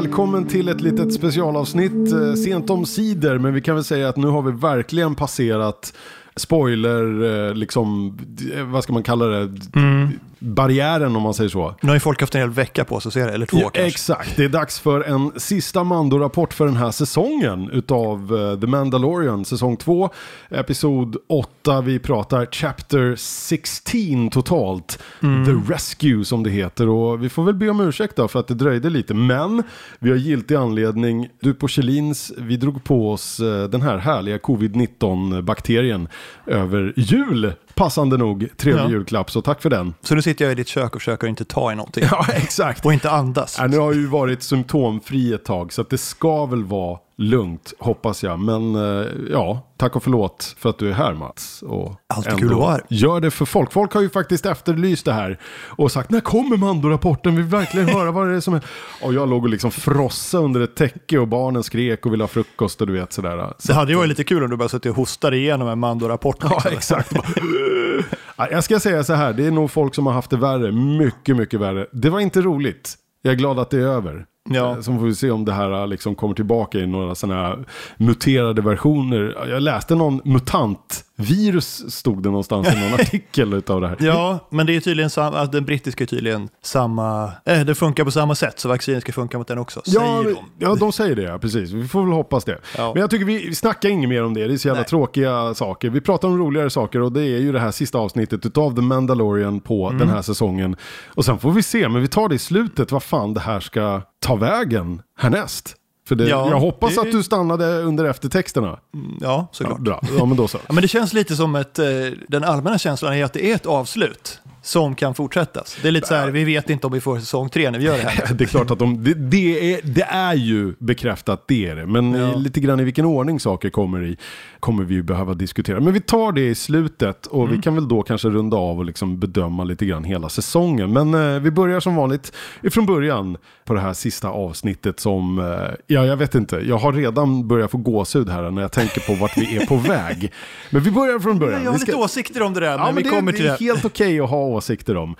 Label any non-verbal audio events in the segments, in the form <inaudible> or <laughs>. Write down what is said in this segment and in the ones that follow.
Välkommen till ett litet specialavsnitt. Eh, sent om sidor, men vi kan väl säga att nu har vi verkligen passerat spoiler, eh, liksom, eh, vad ska man kalla det, mm barriären om man säger så. Nu har ju folk haft en hel vecka på sig att se det, eller två Ja, kanske. exakt, det är dags för en sista Mando-rapport för den här säsongen utav eh, The Mandalorian, säsong 2, episod 8. Vi pratar chapter 16 totalt, The Rescue som det heter. Och vi får väl be om ursäkt då för att det dröjde lite, men vi har giltig anledning. Du på Kjellins, vi drog på oss eh, den här härliga covid-19-bakterien över jul. Passande nog, trevlig Ja. julklapp, så tack för den. Så nu sitter jag i ditt kök och försöker inte ta i någonting. <laughs> Ja, exakt. Och inte andas. Ja, nu har jag ju varit symptomfri ett tag så att det ska väl vara lugnt hoppas jag. Men eh, ja, tack och förlåt för att du är här Mats. Och Alltid kul att vara här. Gör det för folk. Folk har ju faktiskt efterlyst det här och sagt när kommer Mando-rapporten? Vi vill verkligen <laughs> höra vad det är som är. Och jag låg och liksom frossa under ett täcke och barnen skrek och ville ha frukost och du vet sådär. Så Det hade ju varit lite kul om du bara suttit och hostade igenom en Mando-rapport. Ja, exakt. Ja, jag ska säga så här, det är nog folk som har haft det värre, mycket, mycket värre. Det var inte roligt. Jag är glad att det är över. Ja. Eh, Så får vi se om det här liksom kommer tillbaka i några sådana här muterade versioner. Jag läste någon mutantvirus stod det någonstans i någon <laughs> artikel utav det här. Ja, men det är tydligen samma, den brittiska är tydligen samma, eh, det funkar på samma sätt så vaccinet ska funka mot den också, Ja, de. ja, de säger det, precis. Vi får väl hoppas det. Ja. Men jag tycker vi snackar inget mer om det, det är så jävla Nej. tråkiga saker. Vi pratar om roligare saker och det är ju det här sista avsnittet utav The Mandalorian på Mm. den här säsongen. Och sen får vi se, men vi tar det i slutet, vad fan det här ska ta vägen härnäst. För det, Ja, jag hoppas det- att du stannade under eftertexterna. Ja, Ja, såklart. bra, ja men då så. Ja, men det känns lite som ett, eh, den allmänna känslan är att det är ett avslut som kan fortsättas. Det är lite så här, vi vet inte om vi får säsong tre när vi gör det här. <laughs> Det är klart att de, det, det, är, det är ju bekräftat, det är det. Men Ja. lite grann i vilken ordning saker kommer i kommer vi ju behöva diskutera. Men vi tar det i slutet och Mm. vi kan väl då kanske runda av och liksom bedöma lite grann hela säsongen. Men eh, vi börjar som vanligt ifrån början på det här sista avsnittet som, eh, ja jag vet inte, jag har redan börjat få gåshud här när jag tänker på vart vi är på <laughs> väg. Men vi börjar från början. Jag har ska- lite åsikter om det där, men, Ja, men vi det, kommer det till är det. helt okej att ha åsikter om.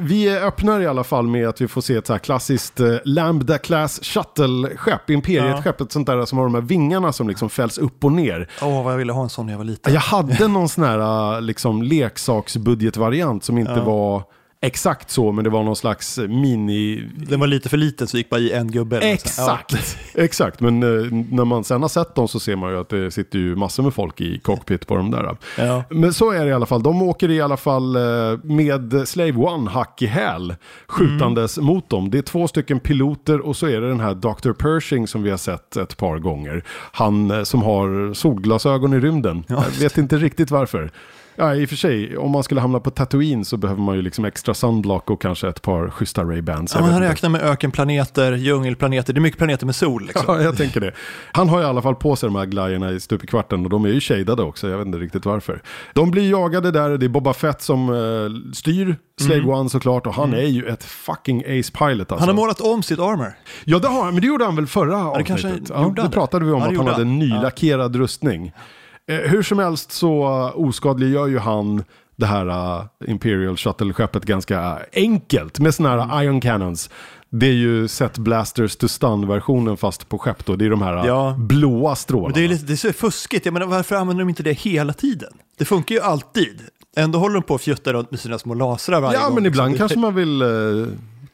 Vi öppnar i alla fall med att vi får se ett så här klassiskt eh, Lambda Class Shuttle-skepp, Imperiet-skepp, ett sånt där som har de här vingarna som liksom fälls upp och ner. Åh, vad jag ville ha en sån när jag var liten. Jag hade någon sån här liksom, leksaksbudgetvariant som inte Ja. var exakt så, men det var någon slags mini... Den var lite för liten så gick bara i en gubbe. något sånt. Exakt, <laughs> exakt. Men eh, när man sen har sett dem så ser man ju att det sitter ju massor med folk i cockpit på de där. Ja. Ja. Men så är det i alla fall. De åker i alla fall eh, med Slave One hack i häl skjutandes mot dem. Det är två stycken piloter och så är det den här Dr. Pershing som vi har sett ett par gånger. Han eh, som har solglasögon i rymden. Ja. Jag vet inte riktigt varför. Ja, i och för sig, om man skulle hamna på Tatooine så behöver man ju liksom extra sunblock och kanske ett par schyssta Ray-Bans. Ja, han räknar med ökenplaneter, djungelplaneter, det är mycket planeter med sol. Liksom. <laughs> Ja, jag tänker det. Han har i alla fall på sig de här glajjorna i stup i kvarten och de är ju shadade också, jag vet inte riktigt varför. De blir jagade där, det är Boba Fett som eh, styr, Slave One såklart, och han är ju ett fucking ace pilot alltså. Han har målat om sitt armor. Ja, det har han, men det gjorde han väl förra avsnittet? kanske ja, det pratade vi om, Ja, att han hade en nylackerad rustning. Eh, hur som helst så oskadliggör ju han det här uh, Imperial Shuttle-skeppet ganska enkelt med sådana här Iron Cannons. Det är ju Set Blasters to Stun-versionen fast på skepp då. Det är de här Ja. blåa strålarna. Men det är, lite, det är så fuskigt, jag menar, varför använder de inte det hela tiden? Det funkar ju alltid. Ändå håller de på att fjutta runt med sina små lasrar varje ja, gång. men ibland det- kanske man vill uh,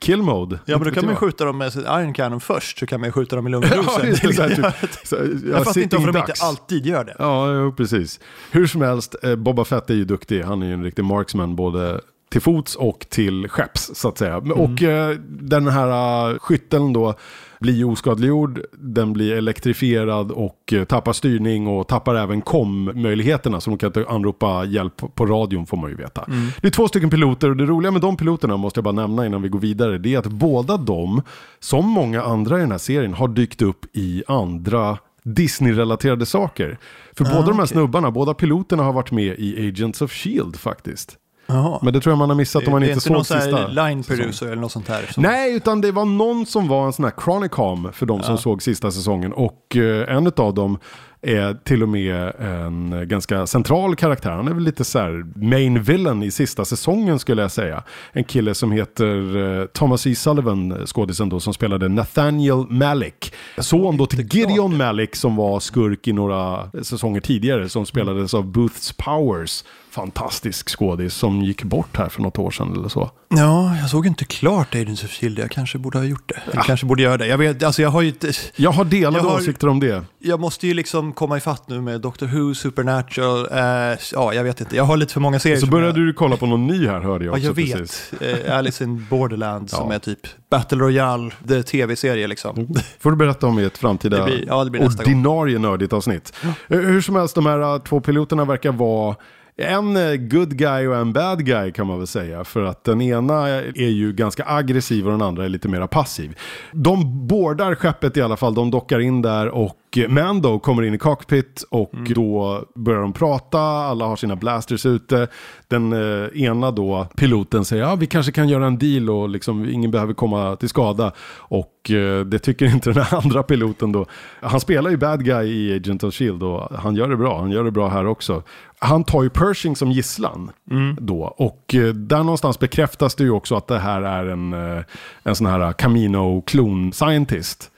kill mode. Ja, men då kan man skjuta dem med Iron Cannon först, så kan man ju skjuta dem i <laughs> ro <laughs> Ja, just det, så här, typ, så, ja, Jag fattar inte varför de inte alltid gör det. Ja, precis. Hur som helst, eh, Boba Fett är ju duktig. Han är ju en riktig marksman, både till fots och till skepps så att säga. Och eh, den här uh, skytteln då blir oskadliggjord, den blir elektrifierad och eh, tappar styrning och tappar även kom-möjligheterna så de kan inte anropa hjälp på radion får man ju veta. Det är två stycken piloter och det roliga med de piloterna måste jag bara nämna innan vi går vidare, det är att båda de, som många andra i den här serien, har dykt upp i andra Disney-relaterade saker. För båda de här okej. snubbarna, båda piloterna har varit med i Agents of Shield faktiskt. Jaha. Men det tror jag man har missat om man det är inte inte någon såg sån sista. här line producer eller något sånt här? Som... Nej, utan det var någon som var en sån här Chronicom för de som såg sista säsongen. Och eh, en av dem är till och med en ganska central karaktär. Han är väl lite så här main villain i sista säsongen skulle jag säga. En kille som heter eh, Thomas E. Sullivan, skådisen då, som spelade Nathaniel Malik. Son då till inte Gideon Malik som var skurk i några säsonger tidigare, som spelades av Booths Powers. Fantastisk skådis som gick bort här för något år sedan eller så. Ja, jag såg inte klart Agents of Shield. Jag kanske borde ha gjort det. Jag kanske borde göra det. Jag, vet, alltså jag har ju. Jag har delade Jag har- åsikter om det. Jag måste ju liksom komma ifatt nu med Doctor Who, Supernatural, eh, ja jag vet inte. Jag har lite för många serier. Så som började jag, du kolla på någon ny här hörde jag Ja, också jag vet. precis. Eh, Alice in Borderland <laughs> som Ja. är typ Battle Royale, det tv-serie liksom. Får du berätta om i ett framtida Det blir- ja, det blir ordinarie nördigt avsnitt. Eh, Hur som helst, de här eh, två piloterna verkar vara en eh, good guy och en bad guy kan man väl säga. För att den ena är ju ganska aggressiv och den andra är lite mer passiv. De bordar skeppet i alla fall, de dockar in där och Mando kommer in i cockpit och Mm. då börjar de prata, alla har sina blasters ute. Den eh, ena då, piloten säger ja vi kanske kan göra en deal och liksom ingen behöver komma till skada. Och eh, det tycker inte den andra piloten då. Han spelar ju bad guy i Agent of Shield och han gör det bra, han gör det bra här också. Han tar ju Pershing som gisslan då och eh, där någonstans bekräftas det ju också att det här är en, eh, en sån här Camino-klon scientist.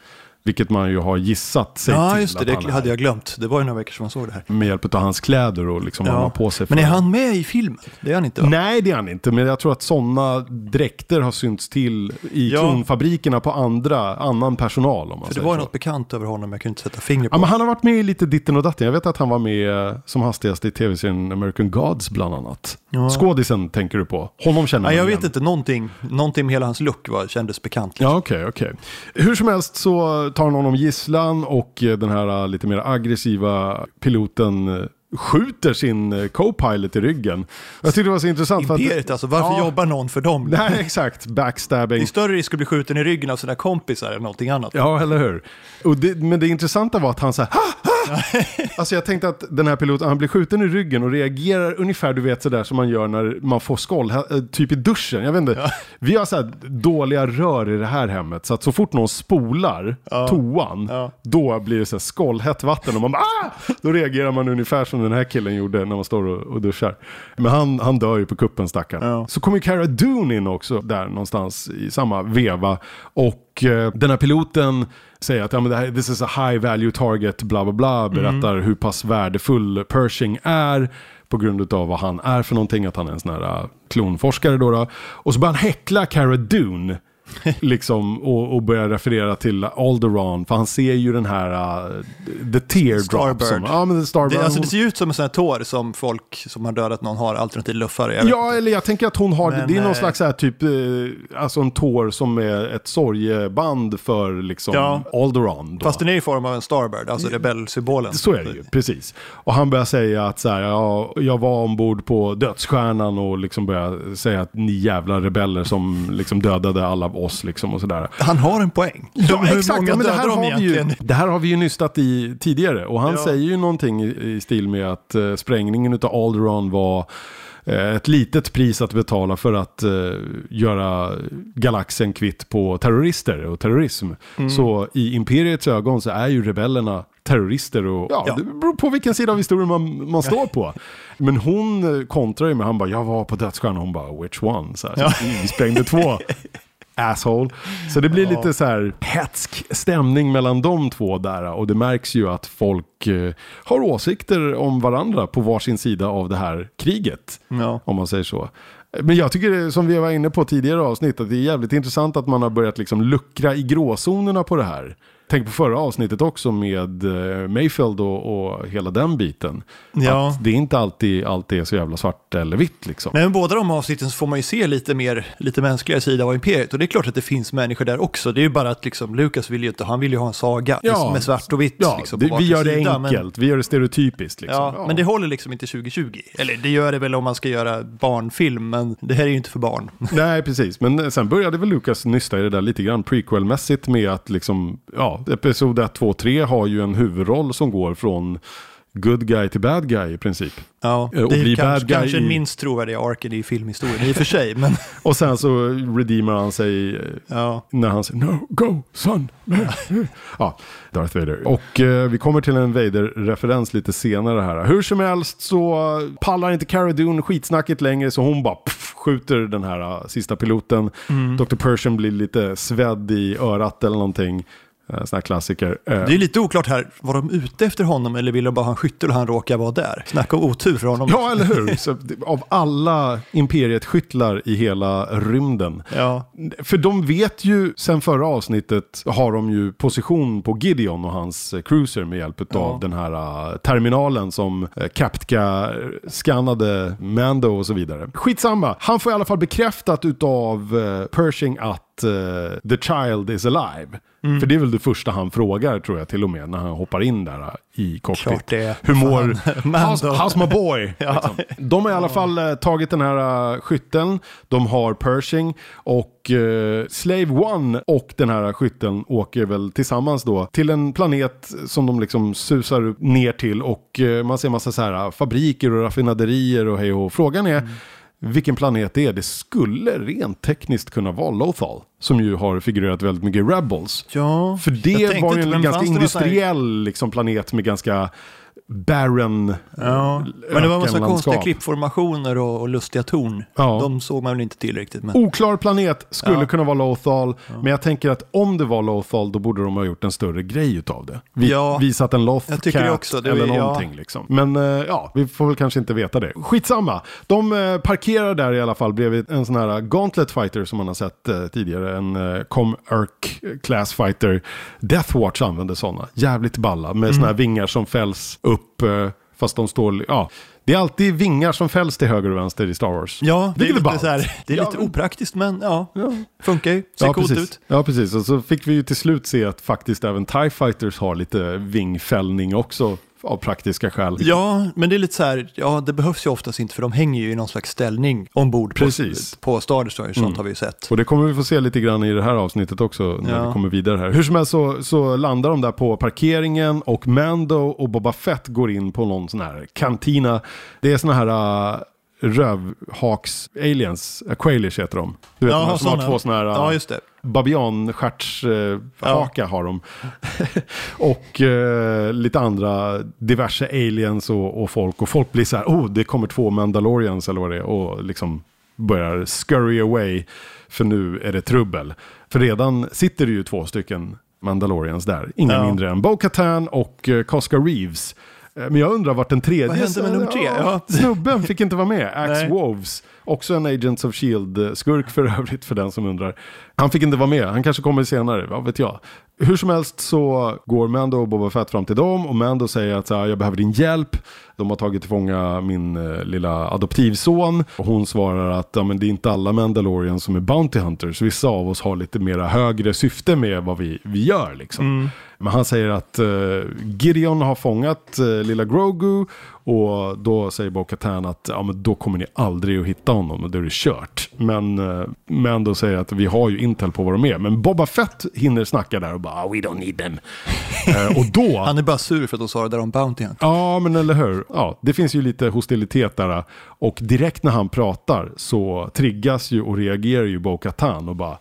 Vilket man ju har gissat sig Ja, till just det. Det hade jag glömt. Det var ju några veckor sedan man såg det här. Med hjälp av hans kläder och liksom vad han har på sig. Men är han med i filmen? Det är han inte va? Nej, det är han inte. Men jag tror att sådana dräkter har synts till i Ja. klonfabrikerna på andra, annan personal. Om man För det var så. något bekant över honom jag kunde inte sätta fingret på. Ja, men han har varit med i lite ditten och datten. Jag vet att han var med eh, som hastigast i tv-serien American Gods bland annat. Ja. Skådisen tänker du på. Honom känner Nej, man jag igen. vet inte, någonting, någonting med hela hans look var, kändes bekant. liksom. Ja, okej, okej. Hur som helst så tar han honom gisslan och eh, den här eh, lite mer aggressiva piloten eh, skjuter sin co-pilot i ryggen. Jag tyckte det var så intressant. för att- Imperiet alltså, varför Ja. jobbar någon för dem? Nej, exakt. Det Backstabbing. är större risk att bli skjuten i ryggen av sina kompisar än någonting annat. Ja, eller hur? Och det, men det intressanta var att han så här, "Ha, ha!" <laughs> Alltså jag tänkte att den här piloten, han blir skjuten i ryggen och reagerar ungefär du vet sådär som man gör när man får skåll, eh, typ i duschen. Jag vet inte. Vi har så dåliga rör i det här hemmet så att så fort någon spolar toan, Ja. då blir det så här skållhett vatten och man bara ah! Då reagerar man ungefär som den här killen gjorde när man står och, och duschar. Men han, han dör ju på kuppen stackaren. Ja. Så kommer Cara Dune in också där någonstans i samma veva. Och eh, den här piloten säger att ja, men det här, this is a high value target, bla bla bla, berättar hur pass värdefull Pershing är på grund av vad han är för någonting, att han är en sån här uh, klonforskare då, då. Och så börjar han häckla Cara Dune. <laughs> liksom, och, och börjar referera till Alderaan, för han ser ju den här uh, The Teardrop. Starbird. Som, ja, men Starbird. Det, alltså, det ser ju ut som en sån här tår som folk som har dödat någon har, alternativt luffare. Ja, eller jag tänker att hon har, Men, det är någon eh, slags här typ, eh, alltså en tår som är ett sorgeband för liksom Ja. Alderaan. Då. Fast den är i form av en Starbird, alltså rebellsymbolen. Så är det ju, precis. Och han börjar säga att så här, ja, jag var ombord på dödsstjärnan och liksom börjar säga att ni jävla rebeller som liksom dödade alla av oss liksom och sådär. Han har en poäng. Ja, exakt. Ja, men det, här har vi ju, det här har vi ju nystat i tidigare. Och han Ja. säger ju någonting i, stil med att eh, sprängningen av Alderaan var eh, ett litet pris att betala för att eh, göra galaxen kvitt på terrorister och terrorism. Mm. Så i Imperiets ögon så är ju rebellerna terrorister och ja, Ja. det beror på vilken sida av historien man, man står på. Men hon kontrar ju med, han bara, jag var på dödsstjärnan, hon bara, which one? Så här, Ja. så vi sprängde två. <laughs> Asshole. Så det blir lite så här hetsk stämning mellan de två där. Och det märks ju att folk eh, har åsikter om varandra på varsin sida av det här kriget. Ja. Om man säger så. Men jag tycker det, som vi var inne på tidigare avsnitt att det är jävligt intressant att man har börjat liksom luckra i gråzonerna på det här. Tänk på förra avsnittet också med eh, Mayfield och, och hela den biten. Ja. Att det är inte alltid allt är så jävla svart eller vitt liksom. Men båda de avsnitten så får man ju se lite mer, lite mänskligare sida av Imperiet. Och det är klart att det finns människor där också. Det är ju bara att liksom, Lucas vill ju inte, han vill ju ha en saga Ja. med svart och vitt. Ja, liksom, det, vi gör det sida, men- enkelt, vi gör det stereotypiskt. Liksom. Ja, men det håller liksom inte 2020. Eller det gör det väl om man ska göra barnfilm, men det här är ju inte för barn. Nej, precis. Men sen började väl Lucas nysta i det där lite grann prequel-mässigt med att liksom, ja, episod 1, 2, 3 har ju en huvudroll som går från good guy till bad guy i princip. Ja, Eh, det är kanske, kanske i- den minst trovärdiga arken i filmhistorien i och för sig. Men, <laughs> Och sen så redeemer han sig eh, ja. när han säger no, go, son. <laughs> ja, Darth Vader. Och eh, vi kommer till en Vader-referens lite senare här. Hur som helst så pallar inte Cara Dune skitsnacket längre så hon bara pff, skjuter den här eh, sista piloten. Dr. Persian blir lite svedd i örat eller någonting. Uh, sån här klassiker. Eh, Det är lite oklart här, var de ute efter honom eller ville de bara ha en skyttel och han råkar vara där? Snacka om otur för honom. Ja, eller hur? Så, av alla imperiet skyttlar i hela rymden. Ja. För de vet ju, sen förra avsnittet har de ju position på Gideon och hans eh, cruiser med hjälp av Ja. den den här eh, terminalen som Kaptka eh, skannade Mando och så vidare. Skitsamma, han får i alla fall bekräftat utav uh, Pershing att eh, the child is alive. Mm. För det är väl det första han frågar tror jag till och med när han hoppar in där eh, i cockpit. Hur mår... How's, how's my boy? Ja. liksom. De har i alla fall eh, tagit den här uh, skytteln, de har Pershing och eh, Slave One och den här skytteln åker väl tillsammans då till en planet som de liksom susar ner till och eh, man ser massa så här uh, fabriker och raffinaderier och hej och. Frågan är vilken planet det är. Det skulle rent tekniskt kunna vara Lothal som ju har figurerat väldigt mycket i Rebels. Ja, För det var ju en ganska industriell liksom, planet med ganska barren Ja, men det var en massa konstiga klippformationer och, och lustiga torn. Ja. De såg man väl inte tillräckligt. Men... Oklar planet skulle Ja. kunna vara Lothal, men jag tänker att om det var Lothal då borde de ha gjort en större grej utav det. Vi, Ja, visat en Lothcat jag tycker det också. Det eller någonting liksom. Men eh, ja, vi får väl kanske inte veta det. Skitsamma. De eh, parkerar där i alla fall bredvid en sån här Gauntlet Fighter som man har sett eh, tidigare. En uh, Com-Erk Class Fighter. Deathwatch använder sådana. Jävligt balla med såna här vingar som fälls upp eh, fast de står, ja. Det är alltid vingar som fälls till höger och vänster i Star Wars. Ja, det Vilket är lite, så här, det är Ja, lite men- opraktiskt men ja, Ja. funkar ju. Ser Ja coolt precis. ut. ja, precis. Och så fick vi ju till slut se att faktiskt även TIE Fighters har lite vingfällning också av praktiska skäl. Ja, men det är lite så här, ja det behövs ju oftast inte för de hänger ju i någon slags ställning ombord på, Precis. på Star Destroyer, sånt Mm. har vi ju sett. Och det kommer vi få se lite grann i det här avsnittet också när Ja. vi kommer vidare här. Hur som helst så, så landar de där på parkeringen och Mando och Boba Fett går in på någon sån här kantina. Det är såna här uh, rövhaks-aliens, Aqualish heter de. Du vet Ja, de här som har såna. två såna här uh, Ja, just det. Babianstjärtshaka haka har de. <laughs> och eh, lite andra diverse aliens och, och folk. Och folk blir så här, oh det kommer två Mandalorians eller vad det är. Och liksom börjar scurry away. För nu är det trubbel. För redan sitter det ju två stycken Mandalorians där. Inga Ja. mindre än Bo-Katan och eh, Koska Reeves. Eh, Men jag undrar vart den tredje... Vad hände med nummer tre? Ja. Snubben fick inte vara med. <laughs> Axe. Woves. Också en Agents of Shield-skurk för övrigt för den som undrar. Han fick inte vara med, han kanske kommer senare, vad vet jag. Hur som helst så går Mando och Boba Fett fram till dem och Mando säger att så här, jag behöver din hjälp. De har tagit tillfånga min eh, lilla adoptivson. Och hon svarar att ja, men det är inte alla Mandalorian som är Bounty Hunters. Vissa av oss har lite mera högre syfte med vad vi, vi gör liksom. Mm. Men han säger att eh, Gideon har fångat eh, lilla Grogu och då säger Bo-Katan att ja, men då kommer ni aldrig att hitta honom och då är det kört. Men uh, Mando säger att vi har ju intel på vad de är. Men Boba Fett hinner snacka där och bara "Ah, we don't need them. <laughs> Eh, och då... Han är bara sur för att de sa det där om Bounty Hunt. Ja, men eller hur. Ja, det finns ju lite hostilitet där. Och direkt när han pratar så triggas ju och reagerar ju Bo-Katan och bara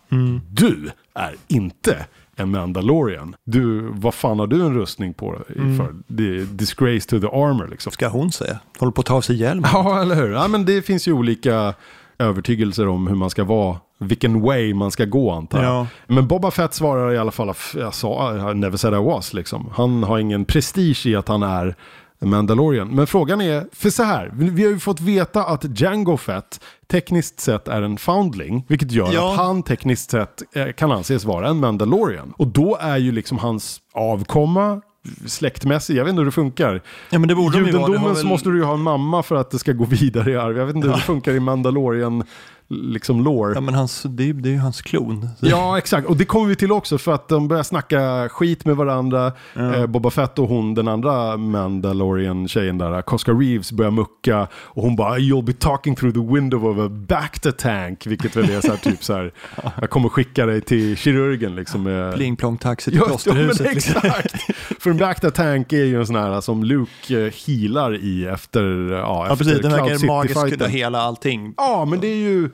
Du är inte en Mandalorian. Du, vad fan har du en rustning på dig för? Det är disgrace to the armor liksom. Ska hon säga. Håller på att ta av sig hjälmen. Ja, eller hur? Ja, men det finns ju olika övertygelser om hur man ska vara, vilken way man ska gå antar jag. Ja. Men Boba Fett svarar i alla fall jag sa, I never said I was liksom. Han har ingen prestige i att han är Mandalorian. Men frågan är, för så här, vi har ju fått veta att Jango Fett tekniskt sett är en foundling, vilket gör Ja. att han tekniskt sett eh, kan anses vara en Mandalorian. Och då är ju liksom hans avkomma släktmässig, jag vet inte hur det funkar. Ja, men det borde I de ju vara. Judendomen så väl- måste du ju ha en mamma för att det ska gå <laughs> vidare i arv. Jag vet inte hur det funkar i Mandalorian liksom lore. Ja, men hans, det, är- det är ju hans klon. Ja, exakt. Och det kommer vi till också för att de börjar snacka skit med varandra. Eh, Boba Fett och hon, den andra Mandalorian-tjejen där, Cosca Reeves, börjar mucka. Och hon bara, you'll be talking through the window of a Bacta tank. Vilket väl är så här, typ så här, <laughs> jag kommer skicka dig till kirurgen liksom. Med... Pling plong taxi till Ja, ja, klosterhuset. liksom. exakt. För en Bacta tank är ju en sån här som Luke eh, healar i efter, ja, Ja, efter precis. Den Cloud verkar magiskt kunna hela allting. Ja, men det är ju...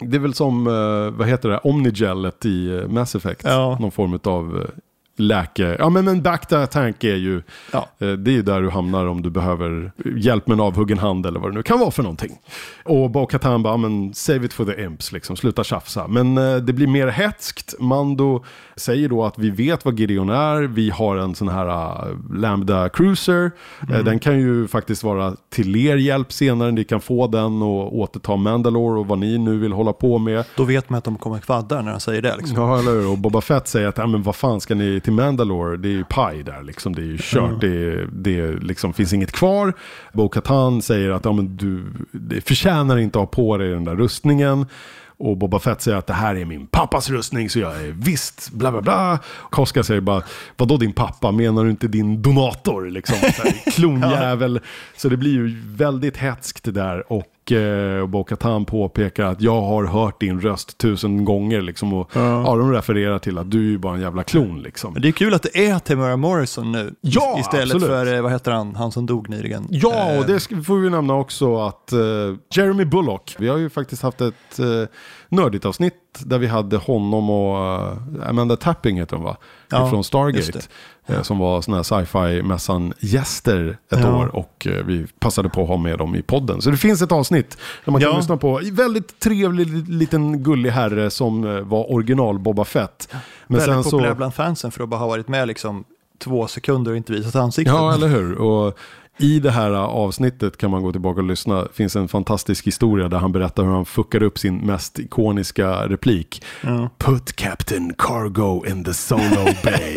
Det är väl som, eh, vad heter det, Omnigelet i eh, Mass Effect. Ja. Någon form av läke... Ja, men, men Bacta Tank är ju... Ja. eh, Det är ju där du hamnar om du behöver hjälp med en avhuggen hand eller vad det nu kan vara för någonting. Och Bo-Katan bara, men save it for the imps, liksom, sluta tjafsa. Men eh, det blir mer hetskt. Mando säger då att vi vet vad Gideon är, vi har en sån här uh, Lambda Cruiser. Eh, den kan ju faktiskt vara till er hjälp senare, ni kan få den och återta Mandalore och vad ni nu vill hålla på med. Då vet man att de kommer kvadda när han säger det. Liksom. Ja, eller hur? Och Boba Fett säger att, ja, men vad fan ska ni till Mandalore? Det är ju paj där liksom. Det är ju kört. Det, det liksom finns inget kvar. Bo-Katan säger att, ja men du det förtjänar inte att ha på dig den där rustningen. Och Boba Fett säger att det här är min pappas rustning så jag är visst bla bla bla. Koska säger bara, vadå din pappa? Menar du inte din donator? Liksom, så här, <laughs> klonjävel. Så det blir ju väldigt hetskt det där. Och eh, Bo-Katan påpekar att jag har hört din röst tusen gånger. Liksom, och, ja. de refererar till att du är bara en jävla klon. Liksom. Men det är kul att det är Tamara Morrison nu. Ja, istället absolut. för, eh, vad heter han, han som dog nyligen. Ja, Eh, och det sk- får vi nämna också att eh, Jeremy Bullock, vi har ju faktiskt haft ett uh, nördigt avsnitt där vi hade honom och eh, Amanda Tapping heter hon va? Ja, Från just Stargate. eh, som var sådana här sci-fi-mässan gäster ett Ja. år och eh, vi passade på att ha med dem i podden. Så det finns ett avsnitt där man kan lyssna på. Väldigt trevlig liten gullig herre som eh, var original Boba Fett. Men väldigt sen så... populär bland fansen för att bara ha varit med liksom två sekunder och inte visat ansiktet. Ja, eller hur? Och i det här avsnittet kan man gå tillbaka och lyssna. Det finns en fantastisk historia där han berättar hur han fuckade upp sin mest ikoniska replik. Ja. Put Captain Cargo in the Solo Bay.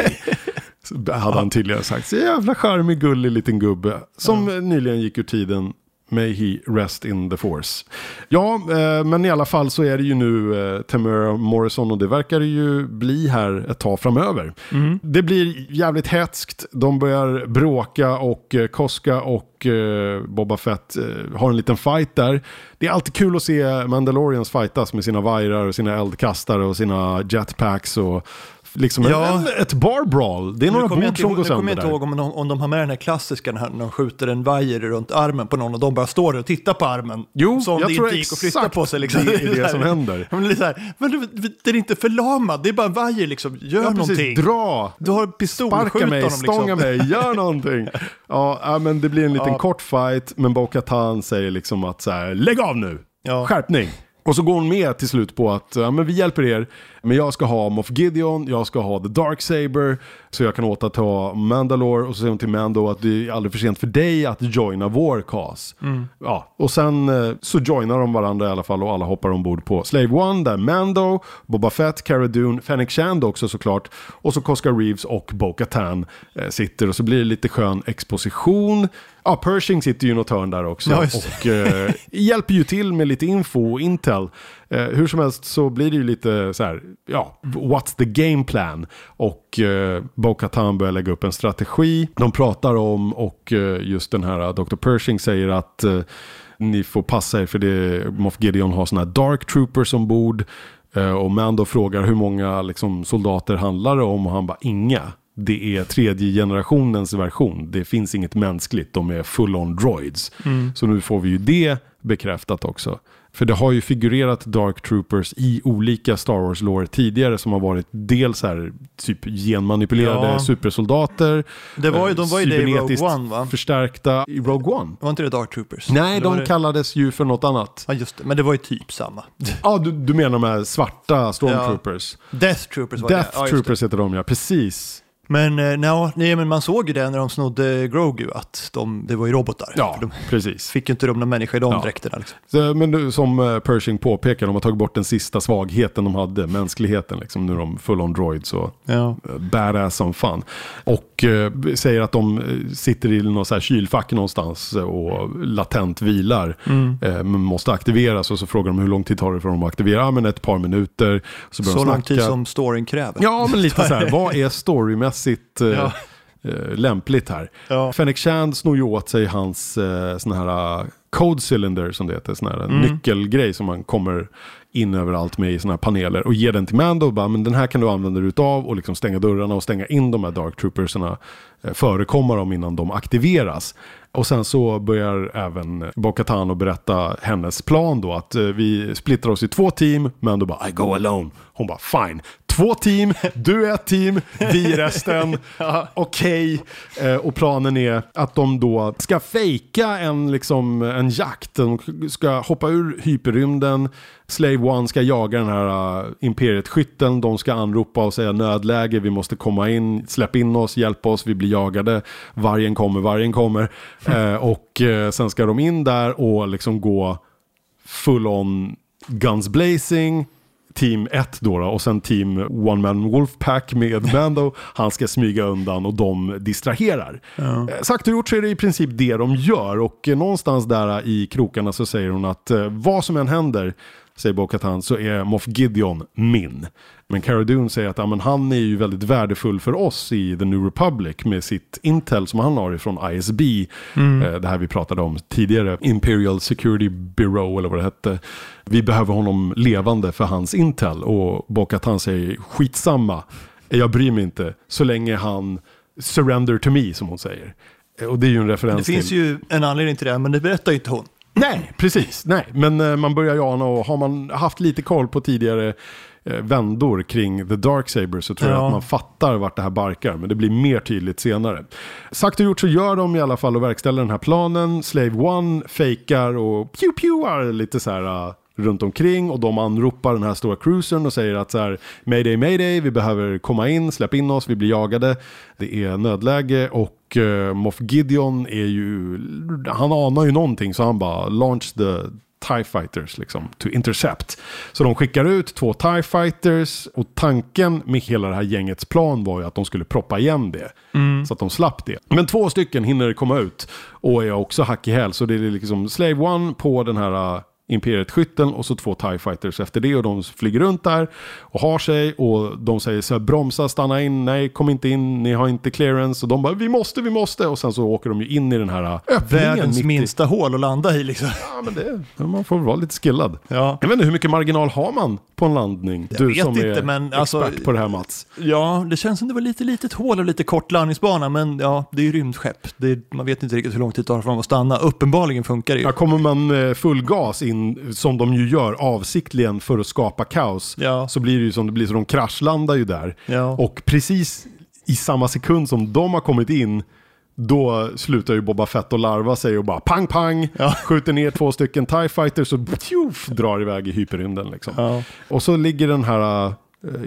<laughs> Hade han tydligen sagt. Så jävla charmig, gullig liten gubbe. Som nyligen gick ur tiden. May he rest in the force. Ja, eh, men i alla fall så är det ju nu eh, Tamara Morrison och det verkar det ju bli här ett tag framöver. Det blir jävligt hetskt. De börjar bråka och eh, Koska och eh, Boba Fett eh, har en liten fight där. Det är alltid kul att se Mandalorians fightas med sina vajrar och sina eldkastare och sina jetpacks och liksom Ja. en, ett bar brawl. Det är några bord som går nu kommer sönder jag inte där. ihåg om de, om de har med den här klassiska när de skjuter en vajer runt armen på någon och de bara står där och tittar på armen. Jo, som jag det tror inte gick att flytta på sig. Liksom. det är <laughs> det som händer. Men, det är här, men den är inte förlamad, det är bara en vajer liksom. Gör Ja, någonting. Dra! Du har pistol, Sparka mig, honom stånga liksom. mig, gör <laughs> någonting. Ja, men det blir en liten Ja. kort fight, men Bo-Katan säger liksom att så här, lägg av nu, Ja. skärpning. Och så går hon med till slut på att ja, men vi hjälper er, men jag ska ha Moff Gideon, jag ska ha The Dark Saber så jag kan återta Mandalore. Och så säger hon till Mando att det är aldrig för sent för dig att joina vår cause. Ja, och sen eh, så joinar de varandra i alla fall och alla hoppar ombord på Slave One där Mando, Boba Fett, Cara Dune, Fennec Shand också såklart. Och så Cosca Reeves och Bo-Katan eh, sitter och så blir det lite skön exposition. Ja, Pershing sitter ju i något hörn där också. Ja, och eh, hjälper ju till med lite info och intel. Eh, hur som helst så blir det ju lite så här, ja, what's the game plan? Och eh, Bo-Katan börjar lägga upp en strategi. De pratar om, och eh, just den här eh, Dr. Pershing säger att eh, ni får passa er för det, Moff Gideon har sådana här dark troopers ombord. Eh, och Mando frågar hur många liksom, soldater handlar det om och han bara inga. Det är tredje generationens version. Det finns inget mänskligt. De är full-on droids. Så nu får vi ju det bekräftat också. För det har ju figurerat Dark Troopers i olika Star Wars-lore tidigare som har varit dels här typ genmanipulerade Ja. supersoldater. Det var ju, eh, de var ju det i Rogue One va? Förstärkta i Rogue One. Var inte det Dark Troopers? Nej, Eller de det... kallades ju för något annat. Ja just det, men det var ju typ samma. Ja, du, du menar de här svarta Stormtroopers? Death Troopers var Death det. Ja, det. Troopers heter de ja, precis. Men, eh, no, nej, men man såg ju det när de snodde Grogu, att de, det var ju robotar. Ja, de precis. fick ju inte de någon människa i de Ja. dräkterna. Liksom. Så, Men nu, som eh, Pershing påpekar, de har tagit bort den sista svagheten de hade, mänskligheten. Liksom. Nu är de full on droids och Ja. eh, badass som fan. Och eh, säger att de sitter i något så här kylfack någonstans och latent vilar. Mm. Eh, måste aktiveras och så frågar de hur lång tid tar det för dem att aktivera? Ja, men ett par minuter. Så, Så lång tid som storyn kräver. Ja, men lite så här. <laughs> Vad är storymässigt eh, Ja. eh, lämpligt här? Ja. Fennec Shand snor ju åt sig hans eh, sån här eh, code cylinder som det heter. Sån här Mm. nyckelgrej som man kommer in överallt med i såna här paneler. Och ger den till Mando och bara, men den här kan du använda dig utav och liksom stänga dörrarna och stänga in de här Dark Troopersarna. Eh, förekomma dem innan de aktiveras. Och sen så börjar även Bo-Katan att berätta hennes plan då. Att eh, vi splittrar oss i två team. Mando bara, I go alone. Hon bara, fine. Två team, du är ett team, vi är resten. <laughs> Okej. Eh, och planen är att de då ska fejka en, liksom, en jakt. De ska hoppa ur hyperrymden. Slave One ska jaga den här uh, imperiet-skytten. De ska anropa och säga nödläge, vi måste komma in, släpp in oss, hjälp oss, vi blir jagade. Vargen kommer, vargen kommer. Eh, och eh, sen ska de in där och liksom gå full on guns blazing. Team 1 då, då och sen team One Man Wolfpack med <laughs> Mando. Han ska smyga undan och de distraherar. Eh, Sagt och gjort så är det i princip det de gör och någonstans där i krokarna så säger hon att vad som än händer säger Bo-Katan, så är Moff Gideon min. Men Cara Dune säger att ja, men han är ju väldigt värdefull för oss i The New Republic med sitt Intel som han har ifrån ISB. Eh, det här vi pratade om tidigare, Imperial Security Bureau eller vad det hette. Vi behöver honom levande för hans Intel och Bo-Katan säger skitsamma, jag bryr mig inte så länge han surrender to me som hon säger. Eh, Och det är ju en referens Det finns till... ju en anledning till det, men det berättar ju inte hon. Nej, precis. Nej, men eh, man börjar ju ana och har man haft lite koll på tidigare eh, vändor kring The Dark Saber så tror jag Ja. att man fattar vart det här barkar. Men det blir mer tydligt senare. Sagt och gjort så gör de i alla fall och verkställer den här planen. Slave One fejkar och pew-pewar lite så här eh, runt omkring och de anropar den här stora cruisern och säger att så här Mayday, mayday, vi behöver komma in, släpp in oss, vi blir jagade. Det är nödläge och uh, Moff Gideon är ju, han anar ju någonting så han bara launch the TIE fighters liksom to intercept. Så de skickar ut två TIE fighters och tanken med hela det här gängets plan var ju att de skulle proppa igen det. Så att de slapp det. Men två stycken hinner komma ut och är också hack i häl. Så det är liksom Slave One på den här Imperiet-skytten och så två TIE fighters efter det och de flyger runt där och har sig och de säger så här bromsa, stanna in, nej kom inte in, ni har inte clearance och de bara vi måste, vi måste och sen så åker de ju in i den här öppningen Världens i- minsta hål att landa i liksom. Ja men det, man får vara lite skillad. Ja. Jag vet inte hur mycket marginal har man på en landning? Jag du vet som inte, är men expert alltså- på det här Mats. Ja, det känns som det var lite litet hål och lite kort landningsbana, men ja, det är ju rymdskepp. Är, man vet inte riktigt hur lång tid det tar för dem att stanna. Uppenbarligen funkar det ju. Ja, kommer man eh, full gas in, som de ju gör avsiktligen för att skapa kaos, Ja. så blir det ju som det blir, så de kraschlandar ju där. Ja. Och precis i samma sekund som de har kommit in, då slutar ju Boba Fett och larva sig och bara pang pang, Ja. skjuter ner två stycken TIE fighters och tjoff, drar iväg i hyperrymden liksom. Ja. Och så ligger den här äh,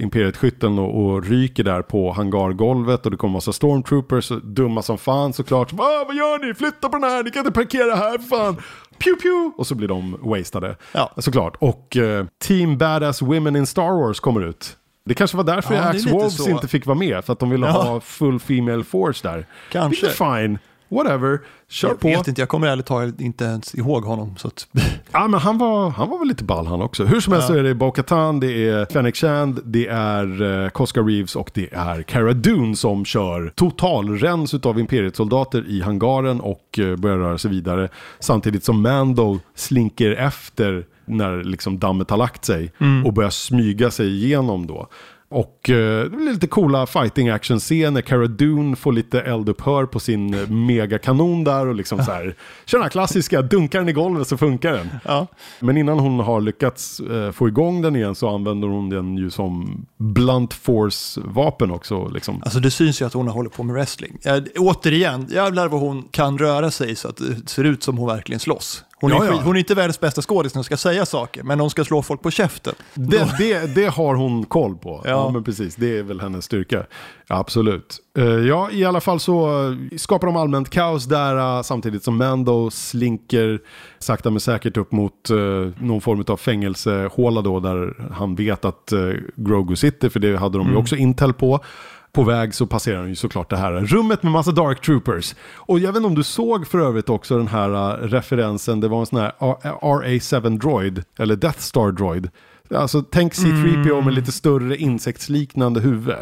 Imperiet-skytten och, och ryker där på hangargolvet och det kommer massa stormtroopers, dumma som fan såklart. Va, vad gör ni? Flytta på den här, ni kan inte parkera här, fan! Pew pew! Och så blir de wastade. Ja. Såklart. Och eh, Team Badass Women in Star Wars kommer ut. Det kanske var därför Ja, Axe Wolves så. inte fick vara med, för att de ville Ja. ha full female force där. Kanske. Vilket fine, whatever, kör Jag på. vet inte, jag kommer ärligt talat inte ens ihåg honom. Så att, <laughs> Ja, men han var, han var väl lite ball han också. Hur som helst Ja. så är det Bo-Katan, det är Fennec Shand, det är uh, Koska Reeves och det är Cara Dune som kör totalrens utav Imperiet-soldater i hangaren och uh, börjar röra sig vidare. Samtidigt som Mando slinker efter när liksom dammet har lagt sig och börjar smyga sig igenom då. Och eh, det blir lite coola fighting action scener. Cara Dune får lite eldupphör på sin eh, megakanon där och liksom så här. <laughs> Kör den här klassiska, dunkar den i golvet så funkar den. ja. Men innan hon har lyckats eh, få igång den igen så använder hon den ju som blunt force vapen också. Liksom. Alltså det syns ju att hon håller på med wrestling. Ja, återigen, jävlar vad hon kan röra sig så att det ser ut som hon verkligen slåss. Hon, är, ja. hon är inte världens bästa skådis när hon ska säga saker, men hon ska slå folk på käften. Det, det, det har hon koll på. Ja. Ja. men precis. Det är väl hennes styrka. Absolut. Eh, ja, i alla fall så eh, skapar de allmänt kaos där eh, samtidigt som Mando slinker sakta men säkert upp mot någon form av fängelsehåla då där han vet att Grogu sitter för det hade de ju också intel på. På väg så passerar han ju såklart det här rummet med massa Dark Troopers. Och jag vet inte om du såg för övrigt också den här eh, referensen. Det var en sån här RA7 Droid, eller Death Star Droid. Alltså tänk C3PO med lite större insektsliknande huvud.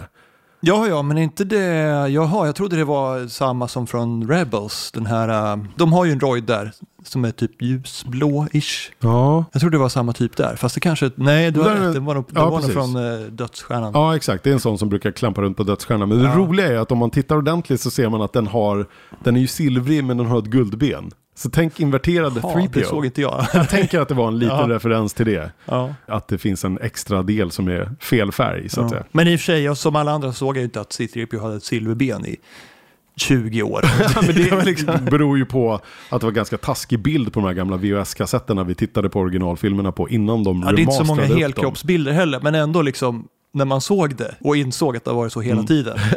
Ja, ja, men inte det... Jaha, jag trodde det var samma som från Rebels. Den här... äh, De har ju en droid där som är typ ljusblå-ish. Ja. Jag trodde det var samma typ där, fast det kanske... Nej, du har rätt. Det var nog, det ja, var från äh, Dödsstjärnan. Ja, exakt. Det är en sån som brukar klampa runt på dödsstjärnan. Men det Ja. roliga är att om man tittar ordentligt så ser man att den har, den är ju silvrig men den har ett guldben. Så tänk inverterade Ja, 3PO. det såg inte jag. Jag tänker att det var en liten <laughs> Ja. referens till det. ja. Att det finns en extra del som är fel färg så att Ja. säga. Men i och för sig, som alla andra såg jag ju inte att C-3PO hade ett silverben i 20 år. <laughs> men det var liksom- beror ju på att det var ganska taskig bild på de här gamla VHS-kassetterna vi tittade på originalfilmerna på innan de Ja, det är inte så många helkroppsbilder heller, men ändå liksom när man såg det och insåg att det har varit så hela Mm. tiden. <laughs>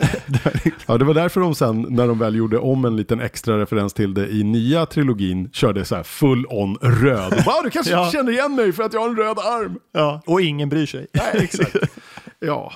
Ja, det var därför de sen, när de väl gjorde om en liten extra referens till det i nya trilogin, körde så här full on röd. Wow, du kanske <laughs> Ja. känner igen mig för att jag har en röd arm. Ja, och ingen bryr sig. Nej, exakt. <laughs> Ja,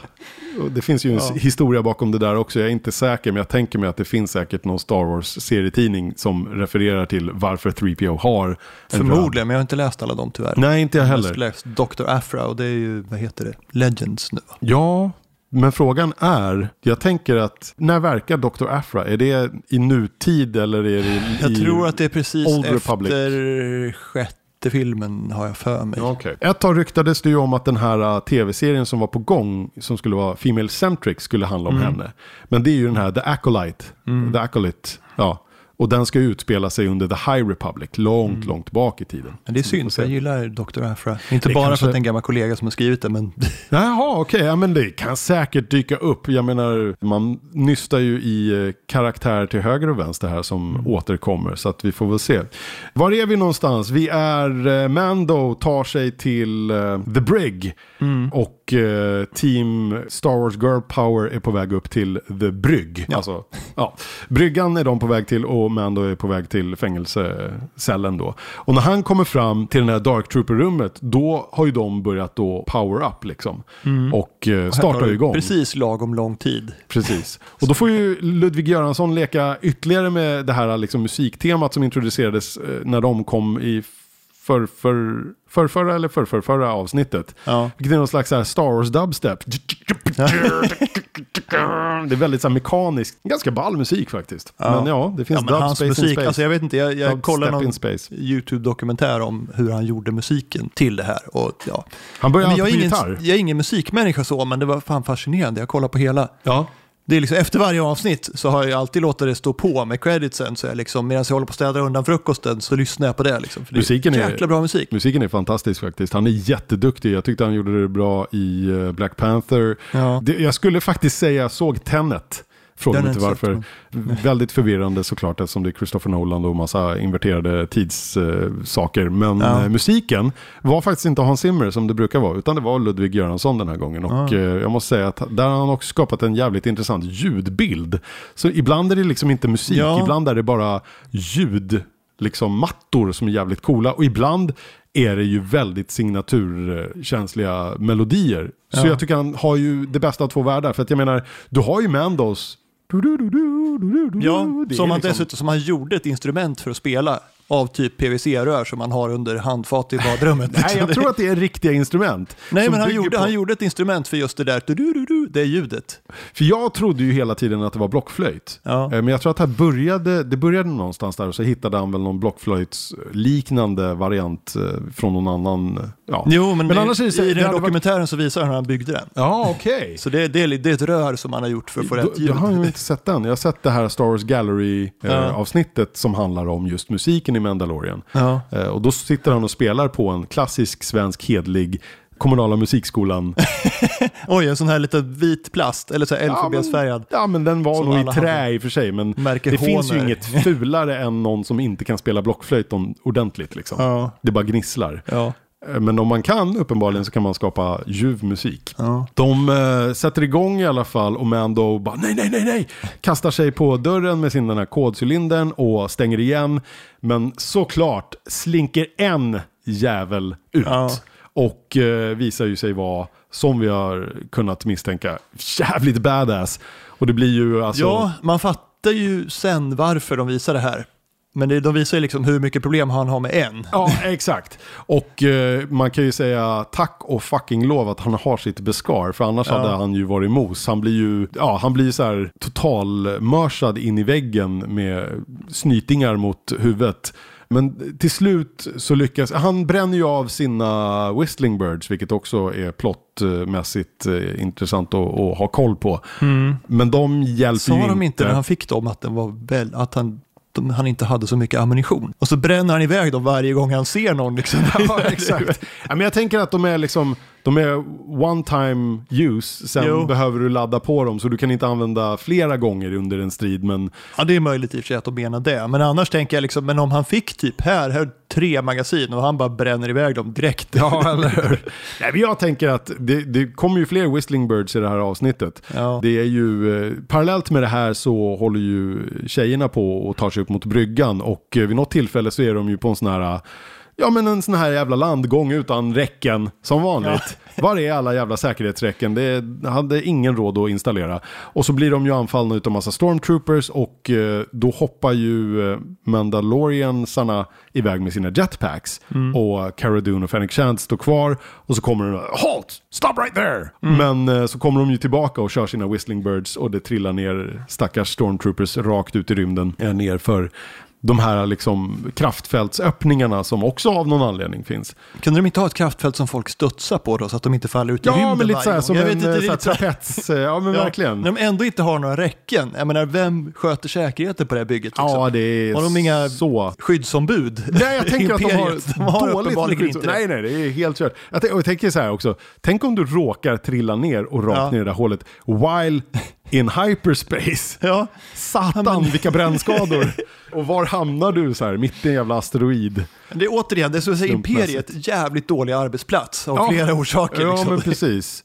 och det finns ju en Ja. historia bakom det där också. Jag är inte säker, men jag tänker mig att det finns säkert någon Star Wars-serietidning som refererar till varför 3PO har. Förmodligen, men jag har inte läst alla dem tyvärr. Nej, inte jag Jag har heller. läst Dr. Afra och det är ju, vad heter det, Legends nu. va? Ja, men frågan är, jag tänker att när verkar Dr. Afra? Är det i nutid eller är det i... Jag tror att det är precis Old efter Republic. sjätte filmen har jag för mig. Okej. Ett tag ryktades det ju om att den här uh, tv-serien som var på gång, som skulle vara Female Centric, skulle handla om Mm. henne. Men det är ju den här The Acolyte. The Acolyte, ja. Och den ska utspela sig under The High Republic, långt, långt bak i tiden. Mm. Men det är synd, jag gillar Dr. Afra. Inte Det bara kanske- för att det är en gammal kollega som har skrivit det, men <laughs> Jaha, okej, ja, men det kan säkert dyka upp. Jag menar, man nystar ju i eh, karaktär till höger och vänster här som Mm. återkommer. Så att vi får väl se. Var är vi någonstans? Vi är, eh, Mando tar sig till eh, The Brig. Mm. Och eh, Team Star Wars Girl Power är på väg upp till The Brygg. Ja. Alltså, ja. Bryggan är de på väg till och Mando är på väg till fängelsecellen då. Och när han kommer fram till den här Dark Trooper-rummet, då har ju de börjat då power up liksom. Och eh, startar ju igång. Precis lagom lång tid. Precis. Och då får ju Ludvig Göransson leka ytterligare med det här liksom, musiktemat som introducerades eh, när de kom i för, för, förrförra eller förrförrförra avsnittet. Ja. Vilket är någon slags så Star Wars dubstep. <laughs> Det är väldigt så här mekanisk, ganska ball musik faktiskt. Ja. Men ja, det finns Ja, men dub, hans space in space. alltså jag vet inte, jag, jag kollade någon. YouTube-dokumentär om hur han gjorde musiken till det här. Och, ja. Han börjar men jag, är ingen, gitarr. jag är ingen musikmänniska så, men det var fan fascinerande. Jag kollade på hela. Ja. Det är liksom, efter varje avsnitt så har jag alltid låtit det stå på med creditsen. Så jag liksom, medan jag håller på att städa undan frukosten så lyssnar jag på det. Liksom, för det Musiken är- jäkla bra musik. Musiken är fantastisk faktiskt. Han är jätteduktig. Jag tyckte han gjorde det bra i eh, Black Panther. Ja. Det, jag skulle faktiskt säga jag såg Tenet. Fråga mig inte varför. <laughs> Väldigt förvirrande såklart eftersom det är Christopher Nolan och massa inverterade tidssaker. Men Ja. eh, musiken var faktiskt inte Hans Zimmer som det brukar vara. Utan det var Ludvig Göransson den här gången. Och Ja. eh, jag måste säga att där har han också skapat en jävligt intressant ljudbild. Så ibland är det liksom inte musik. Ja. Ibland är det bara ljud. Liksom mattor som är jävligt coola. Och ibland är det ju väldigt signaturkänsliga melodier. Så Ja. jag tycker han har ju det bästa av två världar. För att jag menar, du har ju Mandos. Ja, som han liksom- dessutom som han gjorde ett instrument för att spela av typ PVC-rör som man har under handfat i badrummet. <laughs> Nej, jag tror att det är riktiga instrument. Nej, men han gjorde, på- han gjorde ett instrument för just det där, du-du-du-du, det ljudet. För jag trodde ju hela tiden att det var blockflöjt. Ja. Eh, Men jag tror att här började, det började någonstans där och så hittade han väl någon blockflöjtsliknande variant eh, från någon annan. eh, Ja, Jo, men, Men i, annars det så- i den här hade varit- dokumentären så visar han hur han byggde den. ja okej. Så det, det, är, det är ett rör som han har gjort för att få rätt ljud. jag har ju inte sett den. Jag har sett det här Star Wars Gallery-avsnittet som handlar om just musiken i Mandalorian. Ja. Eh, och då sitter han och spelar på en klassisk svensk hedlig kommunala musikskolan. <laughs> Oj, en sån här liten vit plast, eller så här Ja. Ja, men den var nog i trä hade. i och för sig. Men Märker det finns ju inget fulare än någon som inte kan spela blockflöjt ordentligt. Liksom. Ja. Det bara gnisslar. Ja. Eh, Men om man kan, uppenbarligen, så kan man skapa ljuv musik. Ja. De eh, sätter igång i alla fall och Mando bara nej, nej, nej, nej. Kastar sig på dörren med sin den här kodcylindern och stänger igen. Men såklart slinker en jävel ut. Ja. Och eh, visar ju sig vara, som vi har kunnat misstänka, jävligt badass. Och det blir ju alltså... ja, man fattar ju sen varför de visar det här. Men det, de visar ju liksom hur mycket problem han har med en. Ja, exakt. Och eh, man kan ju säga tack och fucking lov att han har sitt beskar. För annars Ja. hade han ju varit mos. Han blir ju, ja, han blir så här totalmörsad in i väggen med snytingar mot huvudet. Men till slut så lyckas, han bränner ju av sina Whistling Birds, vilket också är plottmässigt eh, intressant att, att ha koll på. Men de hjälper Sa ju de inte när han fick dem att, den var väl, att han, de, han inte hade så mycket ammunition? Och så bränner han iväg dem varje gång han ser någon. Liksom. <laughs> Ja, <laughs> exakt. Ja, men jag tänker att de är liksom, de är one time use, sen Jo. behöver du ladda på dem så du kan inte använda flera gånger under en strid. Men Ja, det är möjligt i och för sig att de menar det. Men annars tänker jag liksom, men om han fick typ här, här tre magasin och han bara bränner iväg dem direkt. Ja, eller? Nej, jag tänker att det, det kommer ju fler Whistling Birds i det här avsnittet. Ja. Det är ju, eh, parallellt med det här så håller ju tjejerna på och tar sig upp mot bryggan och eh, vid något tillfälle så är de ju på en sån här, ja men en sån här jävla landgång utan räcken som vanligt. <laughs> Var är alla jävla säkerhetsräcken? Det hade ingen råd att installera. Och så blir de ju anfallna utav massa stormtroopers och eh, då hoppar ju eh, Mandaloriansarna iväg med sina jetpacks. Och Cara Dune och Fennec Shand står kvar och så kommer de Halt! Stop right there! Men eh, så kommer de ju tillbaka och kör sina Whistling Birds och det trillar ner stackars stormtroopers rakt ut i rymden. Ner för de här liksom kraftfältsöppningarna som också av någon anledning finns. Kunde de inte ha ett kraftfält som folk studsar på då, så att de inte faller ut i Ja, rymden men lite såhär gång? som Jag en vet inte, eh, så här- trapets. eh, Ja, men <laughs> Ja, verkligen. När de ändå inte har några räcken. Jag menar, vem sköter säkerheten på det här bygget? Liksom? Ja, det är Har de inga så skyddsombud? Nej, jag tänker att de har, <laughs> de har dåligt inte. Nej, nej, det är helt kört. Jag, jag tänker så här också. Tänk om du råkar trilla ner och rakt Ja. ner i det där hålet while in hyperspace. <laughs> Ja, Satan, vilka brännskador. <laughs> och var hamnar du så här, mitt i en jävla asteroid? det är återigen, det är så att säga. Imperiet, jävligt dålig arbetsplats av Ja. flera orsaker. Ja, liksom. men precis.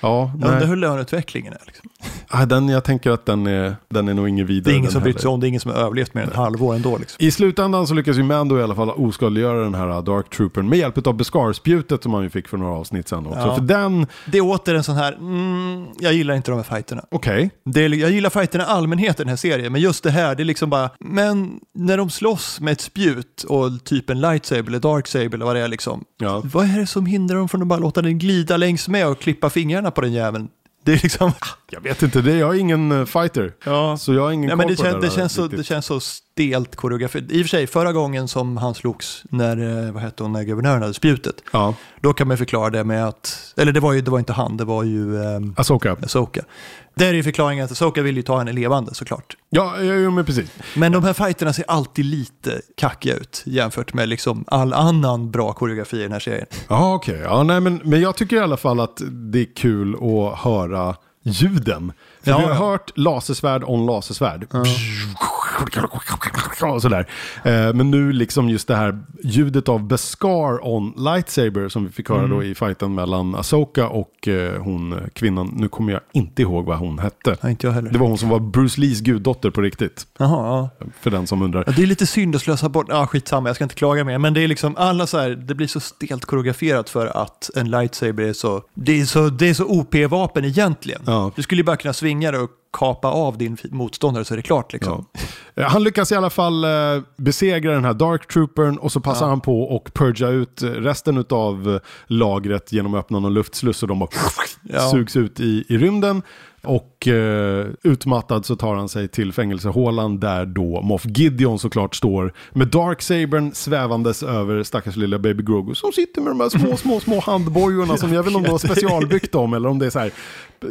Ja, Jag undrar hur löneutvecklingen är. Liksom. Ah, den, jag tänker att den är, den är nog ingen vidare. Det är ingen som brytt sig om, det är ingen som har överlevt mer än ett halvår ändå. Liksom. I slutändan så lyckas ju Mando i alla fall oskadliggöra den här Dark Troopern med hjälp av Beskar-spjutet som han ju fick för några avsnitt sen också. Ja. För den, Det är åter en sån här, mm, jag gillar inte de här fighterna. okej. Är, jag gillar fighterna i allmänhet i den här serien, men just det här, det är liksom bara, men när de slåss med ett spjut och typ en lightsaber eller darksaber eller vad det är liksom, Ja. vad är det som hindrar dem från att bara låta den glida längs med och klippa fingrarna på den jäveln? Det är liksom, Jag vet inte, det, jag är ingen eh, fighter. ja. Så jag har ingen Nej, men det, på kän, det, där känns så, det känns så stelt koreografi. I och för sig, förra gången som han slogs, när, eh, vad hette hon, när guvernören hade spjutet, Ja, då kan man förklara det med att, eller det var ju det var inte han, det var ju um, Asoka. Asoka. Där är ju förklaringen att Asoka vill ju ta henne levande såklart. Ja, ja, ja, men precis. Men de här fighterna ser alltid lite kackiga ut jämfört med liksom all annan bra koreografi i den här serien. Ja, okej. Ja, nej, men, men jag tycker i alla fall att det är kul att höra ljuden. För Ja, vi har ja. hört lasersvärd on lasersvärd. Och sådär. Eh, men nu liksom just det här ljudet av Beskar on lightsaber som vi fick höra Mm. då i fighten mellan Asoka och eh, hon eh, kvinnan. Nu kommer jag inte ihåg vad hon hette. Nej, inte jag heller. Det var hon som var Bruce Lees guddotter på riktigt. Jaha, ja. För den som undrar. Ja, Det är lite synd att slösa bort, ja skitsamma, jag ska inte klaga mer, men det är liksom alla så här, det blir så stelt koreograferat för att en lightsaber är så, det är så, det är så OP-vapen egentligen. Ja. Du skulle ju bara kunna svinga det och kapa av din motståndare så är det klart liksom. Ja. Eh, Han lyckas i alla fall eh, besegra den här Dark Troopern och så passar Ja. han på och purga ut eh, resten av lagret genom att öppna någon luftsluss och de bara Ja. sugs ut i, i rymden. Och eh, utmattad så tar han sig till fängelsehålan där då Moff Gideon såklart står med Darksabern svävandes över stackars lilla Baby Grogu som sitter med de här små, små, små handbojorna som jag vet <laughs> inte om de har specialbyggt dem eller om det är så här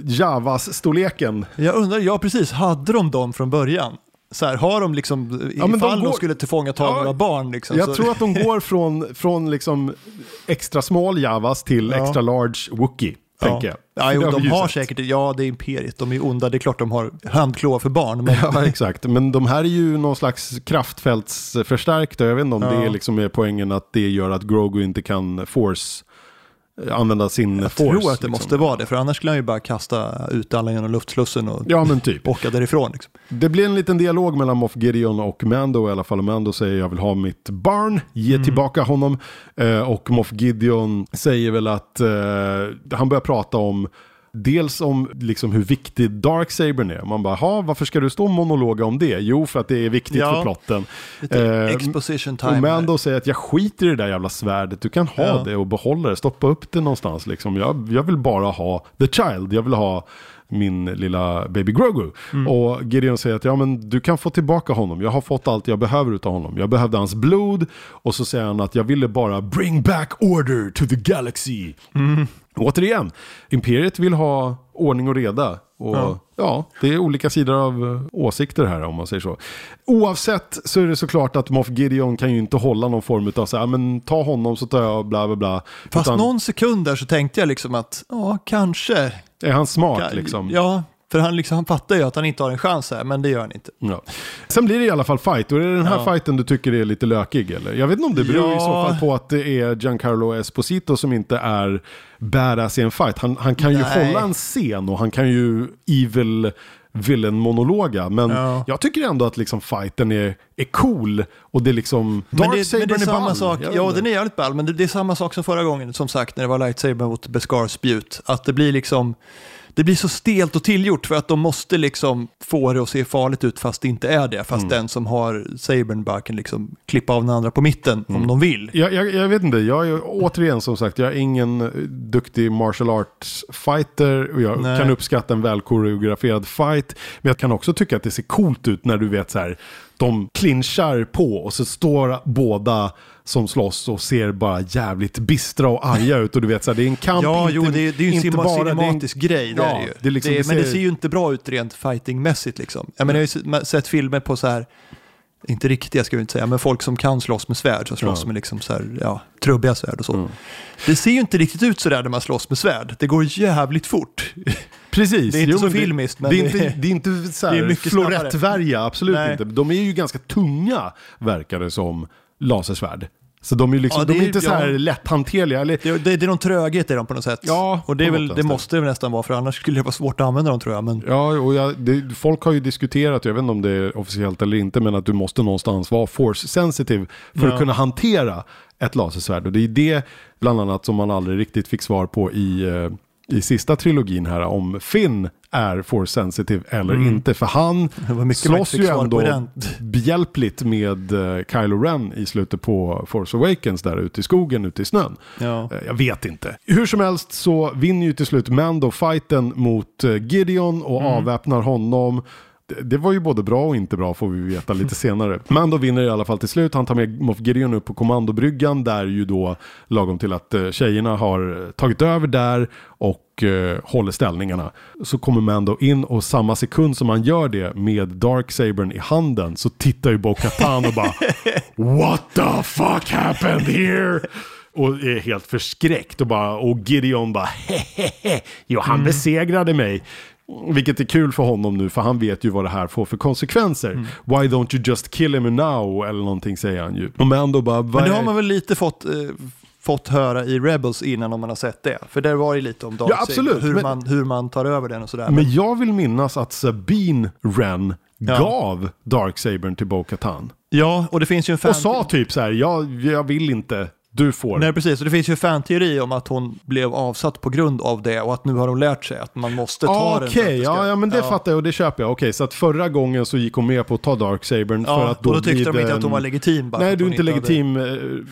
Javas-storleken. Jag undrar, ja precis, hade de dem från början? Så här, har de liksom, Ja, de ifall de, går- skulle tillfångata Ja, några barn liksom. Jag så, tror att de går <laughs> från, från liksom extra small Javas till Ja. extra large Wookie, ja. tänker jag. Ja, jo, de har säkert, ja det är imperiet, de är onda, det är klart de har handklåar för barn. Men, Ja, <laughs> exakt. Men de här är ju någon slags kraftfältsförstärkta. Jag vet inte om Ja. det är liksom är poängen att det gör att Grogu inte kan force använda sin jag force. tror att det liksom. måste vara det, för annars skulle han ju bara kasta ut alla genom luftslussen och Ja, men typ. åka därifrån. Liksom. Det blir en liten dialog mellan Moff Gideon och Mando i alla fall. Och Mando säger jag vill ha mitt barn, ge Mm. tillbaka honom. Eh, och Moff Gideon säger väl att eh, han börjar prata om Dels om liksom hur viktig Darksabern är. Man bara, "Ha, varför ska du stå och monologa om det? Jo, för att det är viktigt Ja. för plotten. Eh, exposition Och time. Mando säger att jag skiter i det där jävla svärdet. Du kan ha Ja. det och behålla det. Stoppa upp det någonstans. Liksom. Jag, jag vill bara ha the child. Jag vill ha min lilla baby Grogu. Mm. Och Gideon säger att ja, men du kan få tillbaka honom. Jag har fått allt jag behöver utav honom. Jag behövde hans blod. Och så säger han att jag ville bara bring back order to the galaxy. Mm. Återigen, Imperiet vill ha ordning och reda. Och ja. Ja. det är olika sidor av eh, åsikter här om man säger så. Oavsett så är det såklart att Moff Gideon kan ju inte hålla någon form av så här, men ta honom så tar jag bla bla bla. Fast Utan någon sekund där så tänkte jag liksom att, ja, kanske. är han smart liksom? Ja, för han, liksom, han fattar ju att han inte har en chans här, men det gör han inte. Ja. Sen blir det i alla fall fight och är det den här Ja. fighten du tycker är lite lökig eller? Jag vet inte om det beror i Ja. så fall på att det är Giancarlo Esposito som inte är badass i en fight. Han, han kan ju Nej. hålla en scen och han kan ju evil villain-monologa. Men Ja. jag tycker ändå att liksom fighten är, är cool och det är liksom... Men det, men det är samma ball. sak, ja den är jävligt ball, men det, det är samma sak som förra gången, som sagt, när det var lightsaber mot Beskars spjut. Att det blir liksom, det blir så stelt och tillgjort för att de måste liksom få det att se farligt ut fast det inte är det. Fast Mm. den som har sabern bara kan liksom klippa av den andra på mitten om de vill. Jag, jag, jag vet inte, jag är återigen som sagt, jag är ingen eh, duktig martial arts fighter och jag Nej. kan uppskatta en välkoreograferad fight. Men jag kan också tycka att det ser coolt ut när du vet så här, de clinchar på och så står båda som slåss och ser bara jävligt bistra och arga ut och du vet så här, det är en kamp. Ja, inte, jo, det, är- det är ju en inte bara- det är en- cinematisk grej. Ja, det ju. det liksom- det är, det men det ser- ser ju inte bra ut rent fightingmässigt liksom. Jag, menar, jag har ju sett filmer på så här, inte riktiga ska vi inte säga, men folk som kan slåss med svärd, som slåss Ja. med liksom så här, ja, trubbiga svärd och så. Mm. Det ser ju inte riktigt ut så där när man slåss med svärd. Det går jävligt fort. Precis. Det är inte Jo, så filmiskt, det är det- inte, det är inte så här snabbare. florettvärja, absolut Nej. inte. De är ju ganska tunga, verkar det som, lasersvärd. Så de är liksom, Ja, de det är är- inte så här ja. lätthanterliga. Eller, Det, det, det är någon tröghet i dem på något sätt. Ja, och det, är väl, det måste det nästan vara, för annars skulle det vara svårt att använda dem tror jag. Men, Ja, och jag, det, folk har ju diskuterat, jag vet inte om det är officiellt eller inte, men att du måste någonstans vara force sensitive för Ja. att kunna hantera ett lasersvärd. Och det är det bland annat som man aldrig riktigt fick svar på i, eh, i sista trilogin här, om Finn är force sensitive eller Mm. inte. För han slåss ju ändå behjälpligt med eh, Kylo Ren i slutet på Force Awakens där ute i skogen, ute i snön. Ja. Eh, Jag vet inte. Hur som helst så vinner ju till slut Mando fighten mot eh, Gideon och Mm. avväpnar honom. Det- var ju både bra och inte bra får vi veta lite <laughs> senare. Mando vinner i alla fall till slut. Han tar med Moff Gideon upp på kommandobryggan där ju då lagom till att eh, tjejerna har eh, tagit över där och eh, håller ställningarna. Så kommer Mando in och samma sekund som han gör det med Darksabern i handen så tittar ju Bo-Katan och bara <laughs> What the fuck happened here? Och är helt förskräckt och bara, och Gideon bara hehehe, jo han besegrade mig. Vilket är kul för honom nu, för han vet ju vad det här får för konsekvenser. Why don't you just kill him now? Eller någonting säger han ju. Och Mando bara, Men det har man väl lite fått, eh, fått höra i Rebels innan om man har sett det. För där var det lite om Darksaber, absolut, hur, men- man, hur man tar över den och sådär. Men jag vill minnas att Sabine Wren Ja. gav Darksabern till Bo-Katan. ja, och det finns ju en fan... Och sa typ så här, jag, jag vill inte, du får. Nej, precis. Och det finns ju en fanteori om att hon blev avsatt på grund av det och att nu har hon lärt sig att man måste ta Ah, den. Okej, ska- ja, ja men det fattar jag och det köper jag. Okej, så att förra gången så gick hon med på att ta Darksabern Ja, för att då och då tyckte de inte det att hon var legitim. Bara Nej, du är inte hade- legitim eh,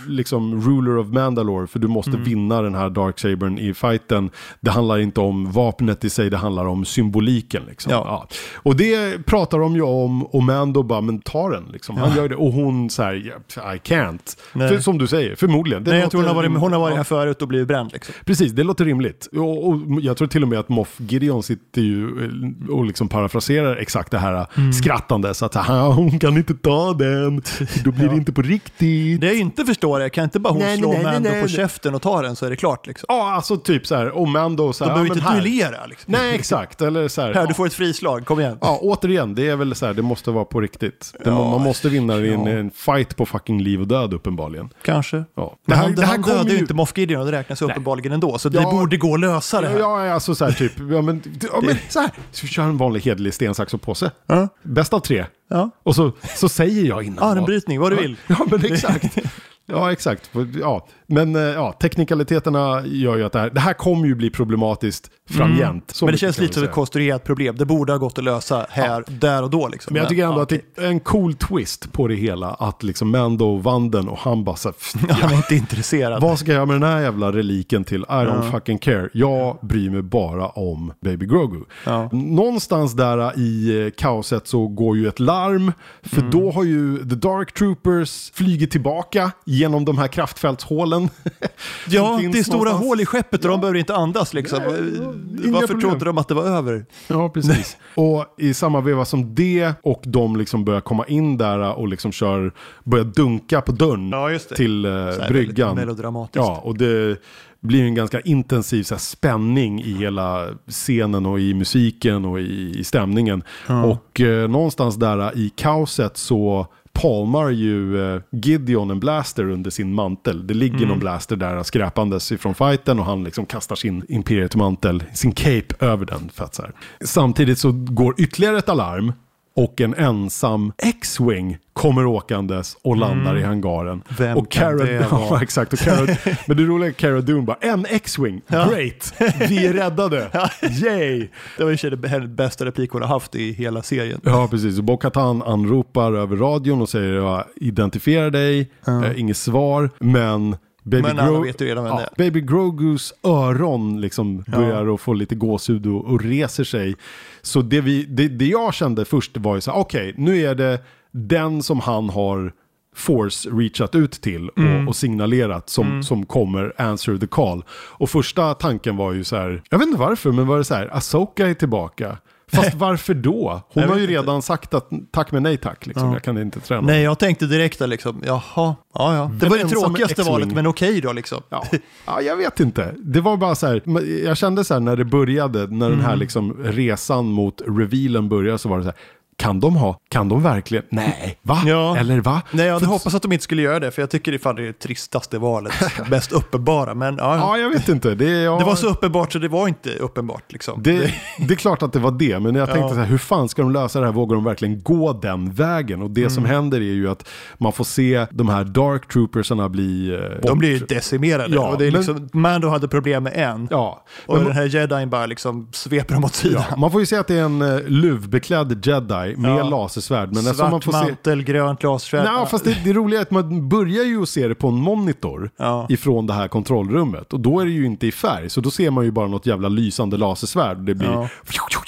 liksom ruler of Mandalore för du måste Mm. vinna den här Darksabern i fighten. Det handlar inte om vapnet i sig, det handlar om symboliken. Liksom. Ja. Och det pratar de ju om och Mando bara, men ta den liksom. Han gör det och hon så här, "Yeah, I can't. För, som du säger, förmodligen. Förmodligen. Det Nej, jag tror hon har, varit, hon har varit ja. här förut och blivit bränd. Liksom. Precis, det låter rimligt. Och, och jag tror till och med att Moff Gideon sitter ju eh, och liksom parafraserar exakt det här Mm. skrattande. Så att "Ah, hon kan inte ta den, då blir <laughs> det inte på riktigt. Det jag inte förstår är, kan inte bara hon Nej, slå nej, nej, Mando nej, på nej. käften och ta den så är det klart? Liksom. Ja, alltså typ så här, och Mando så De här, ja, behöver men inte här. duellera. Liksom. Nej, exakt. Eller så här, <laughs> Här, ja. du får ett frislag, kom igen. Ja, återigen, det är väl så här, det måste vara på riktigt. Ja, man måste vinna i en, ja. en fight på fucking liv och död uppenbarligen. Kanske. Ja. Men han, han kommer dödade ju inte Moff Gideon och det räknas uppenbarligen ändå. Så det Ja. borde gå att lösa det här. Ja, alltså så här typ, ja men, ja, men så här, så kör en vanlig hederlig sten, sax och påse. Ja. Bäst av tre. Ja. Och så, så säger jag innan. Armbrytning, vad du vill. Ja, men exakt. <laughs> Ja, exakt. Ja. Men eh, ja, teknikaliteterna gör ju att det här, det här kommer ju bli problematiskt framgent. Mm. Men det känns lite som ett konstruerat problem. Det borde ha gått att lösa här, där och då. Liksom. Men jag tycker ändå ja, att det är en cool twist på det hela. Att liksom Mando vann den och han bara så här, "Pff, Han är inte intresserad. Vad ska jag göra med den här jävla reliken till? I don't fucking care. Jag bryr mig bara om Baby Grogu. Ja. Någonstans där i eh, kaoset så går ju ett larm. För Mm. då har ju The Dark Troopers flugit tillbaka genom de här kraftfältshålen. <laughs> Ja, <laughs> som finns det är stora någonstans. hål i skeppet och de behöver inte andas liksom. Nej, inga Varför problem. trodde de att det var över? Ja, precis. och i samma veva som det och de liksom börjar komma in där och liksom kör, börjar dunka på dörren Ja, till eh, här bryggan. Melodramatiskt. Ja, och det blir en ganska intensiv så här, spänning i hela scenen och i musiken och i, i stämningen. Och eh, någonstans där i kaoset så palmar ju eh, Gideon en blaster under sin mantel. Det ligger Mm. någon blaster där skräpandes ifrån fighten och han liksom kastar sin Imperiet-mantel, sin cape över den. För att, så här. Samtidigt så går ytterligare ett alarm och en ensam X-Wing kommer åkandes och landar i hangaren. Mm. Vem och kan det <laughs> ja, vara? exakt. Och Cara, <laughs> men det roliga är att Cara Dune bara, en X-Wing, great, vi är räddade, <laughs> yay. Det var ju den bästa replik hon har haft i hela serien. Ja, precis. Och Bo-Katan anropar över radion och säger jag identifierar dig, eh, inget svar, men Baby, Men alla vet ju redan vem ja, det Baby Grogus öron liksom börjar att få lite gåshud och, och reser sig. Så det, vi, det, det jag kände först var ju så här, okej, nu är det den som han har force reachat ut till och, Mm. och signalerat som, som kommer answer the call. Och första tanken var ju så här, jag vet inte varför, men var det så här, Asoka är tillbaka. Fast varför då? Hon har ju inte. redan sagt att tack men nej tack, liksom. jag kan inte träna. Nej, jag tänkte direkt att liksom, jaha, ja, ja. Det En var det tråkigaste valet, men okej då liksom. Ja. ja, jag vet inte. Det var bara så här, jag kände så här när det började, när den Mm. här liksom resan mot revealen började så var det så här, kan de ha, kan de verkligen, nej, va? Ja. Eller va? Nej, jag hade För- hoppats att de inte skulle göra det, för jag tycker det är det tristaste valet. <laughs> Mest uppenbara, men ja, ja. Ja, jag vet inte. Det, ja, Det var så uppenbart så det var inte uppenbart liksom. det, det är klart att det var det, men jag tänkte så här, hur fan ska de lösa det här? Vågar de verkligen gå den vägen? Och det Mm. som händer är ju att man får se de här dark troopersarna bli eh, De blir ju decimerade. Ja, och det är men- liksom, Mando hade problem med en. Ja, Och men- den här jedin bara liksom sveper dem åt sidan. man får ju se att det är en uh, luvbeklädd jedi med Ja. lasersvärd. Men eftersom man Svart får se... mantel, grönt lasersvärd. Nej, fast det, det roliga är att man börjar ju att se det på en monitor Ja. ifrån det här kontrollrummet. Och då är det ju inte i färg, så då ser man ju bara något jävla lysande lasersvärd. Och det blir Ja.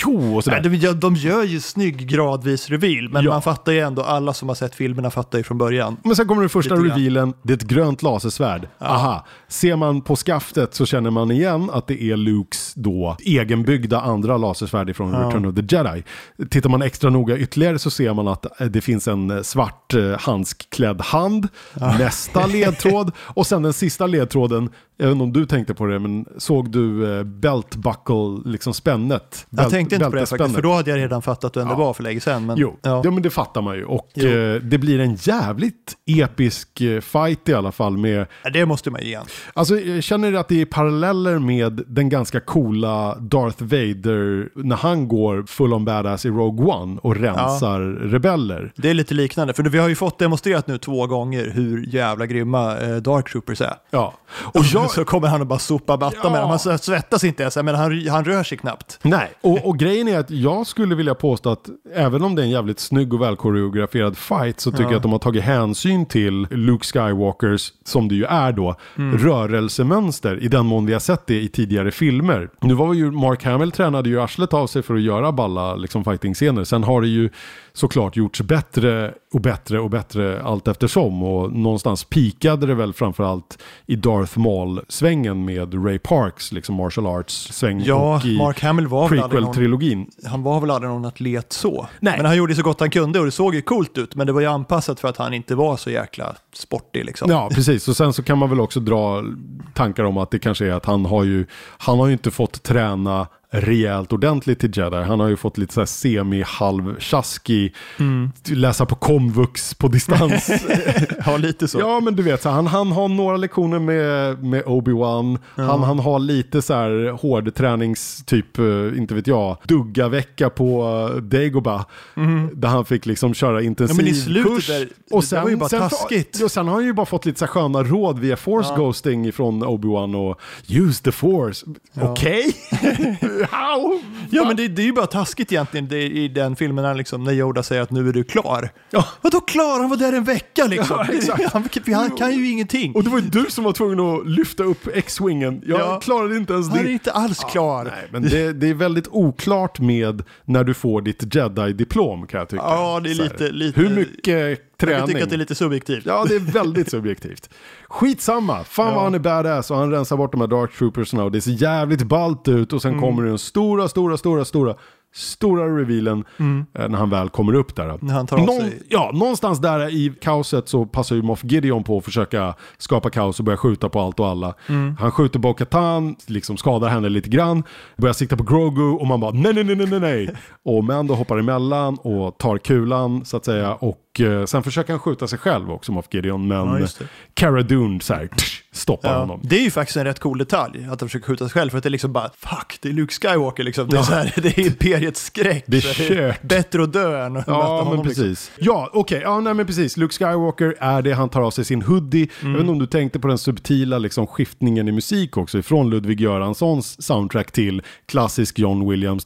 Och sådär. Nej, de, gör, de gör ju snygg gradvis reveal, men Ja. man fattar ju ändå, alla som har sett filmerna fattar ju från början. Men sen kommer den första Lite grann. revealen, det är ett grönt lasersvärd. Aha, ser man på skaftet så känner man igen att det är Lukes då egenbyggda andra lasersvärd från Return of the Jedi. Tittar man extra noga ytterligare så ser man att eh, det finns en eh, svart eh, handskklädd hand, nästa ledtråd och sen den sista ledtråden, jag vet inte om du tänkte på det, men såg du eh, belt buckle, liksom spännet? Jag Bält- tänkte inte på det faktiskt, för då hade jag redan fattat vem det Ja. var för länge sedan. Men, Jo, ja. ja. men det fattar man ju. Och eh, det blir en jävligt episk eh, fight i alla fall med Ja, det måste man ge igen. Alltså, jag känner att det är paralleller med den ganska coola Darth Vader när han går full on badass i Rogue One och rensar rebeller. Det är lite liknande, för vi har ju fått demonstrerat nu två gånger hur jävla grymma eh, Dark Troopers är. Ja. Och jag, Så kommer han och bara sopa mattan Ja. med dem. Han svettas inte ens, men han, han rör sig knappt. nej, och, och och grejen är att jag skulle vilja påstå att även om det är en jävligt snygg och välkoreograferad fight så tycker Ja. jag att de har tagit hänsyn till Luke Skywalkers, som det ju är då, Mm. rörelsemönster i den mån vi har sett det i tidigare filmer. Nu var ju Mark Hamill tränade ju arslet av sig för att göra balla liksom, fighting-scener. Sen har det ju såklart gjorts bättre och bättre och bättre allt eftersom. Och någonstans pikade det väl framförallt i Darth Maul-svängen med Ray Parks, liksom martial arts-sväng. Ja, Mark Hamill var någon, prequel-trilogin. han var väl aldrig någon atlet så. Nej. Men han gjorde så gott han kunde och det såg ju coolt ut. Men det var ju anpassat för att han inte var så jäkla sportig liksom. Ja, precis. Och sen så kan man väl också dra tankar om att det kanske är att han har ju, han har ju inte fått träna rejält ordentligt till jedi. Han har ju fått lite så här semi-halv-tjaskig, Mm. läsa på komvux på distans. <laughs> Ja, lite så. ja, men du vet, så han, han har några lektioner med, med Obi-Wan. Han, han har lite så här hård tränings, typ, eh, inte vet jag, dugga-vecka på uh, Dagobah. Där han fick liksom köra intensiv Mhm. Ja, kurs. där, det var ju bara taskigt. Och sen har han ju bara fått lite så här sköna råd via force ghosting från Obi-Wan och use the force. Okej? How? <laughs> Ja, men det, det är ju bara taskigt egentligen det, i den filmen när, liksom, när Yoda säger att nu är du klar. Ja. Vadå klar? Han var där en vecka liksom. Ja, <laughs> exakt. han, han kan ju ingenting. Och det var ju du som var tvungen att lyfta upp X-wingen. Jag Ja. klarade inte ens Han är det. inte alls klar. Nej, men det, det är väldigt oklart med när du får ditt jedi-diplom kan jag tycka. Ja, det är lite- lite- Hur mycket Jag träning? tycker att det är lite subjektivt. Ja, det är väldigt subjektivt. Skitsamma, fan vad han är badass och han rensar bort de här Dark Troopersna och det ser jävligt ballt ut och sen Mm. kommer den stora, stora, stora, stora, stora revealen eh, när han väl kommer upp där. Mm. När han tar av sig- Ja, någonstans där i kaoset så passar ju Moff Gideon på att försöka skapa kaos och börja skjuta på allt och alla. Mm. Han skjuter Bo-Katan, liksom skadar henne lite grann, börjar sikta på Grogu och man bara nej, nej, nej, nej, nej, nej. <laughs> Och Mando hoppar emellan och tar kulan så att säga och eh, sen försöker han skjuta sig själv också Moff Gideon men Ja, det. Cara Dune så här, tsch, stoppar Ja, honom. det är ju faktiskt en rätt cool detalj att han försöker skjuta sig själv för att det är liksom bara fuck, det är Luke Skywalker liksom. Det är, så här, <laughs> det är imperiets skräck. Det är kört. bättre att dö än att möta Ja, men honom. precis. Liksom. Ja, okej. Ja, nej, men precis. Luke Skywalker är det. Han tar av sig sin hoodie. Jag vet inte om du tänkte på den subtila liksom, skiftningen i musik också. Från Ludwig Göranssons soundtrack till klassisk John Williams.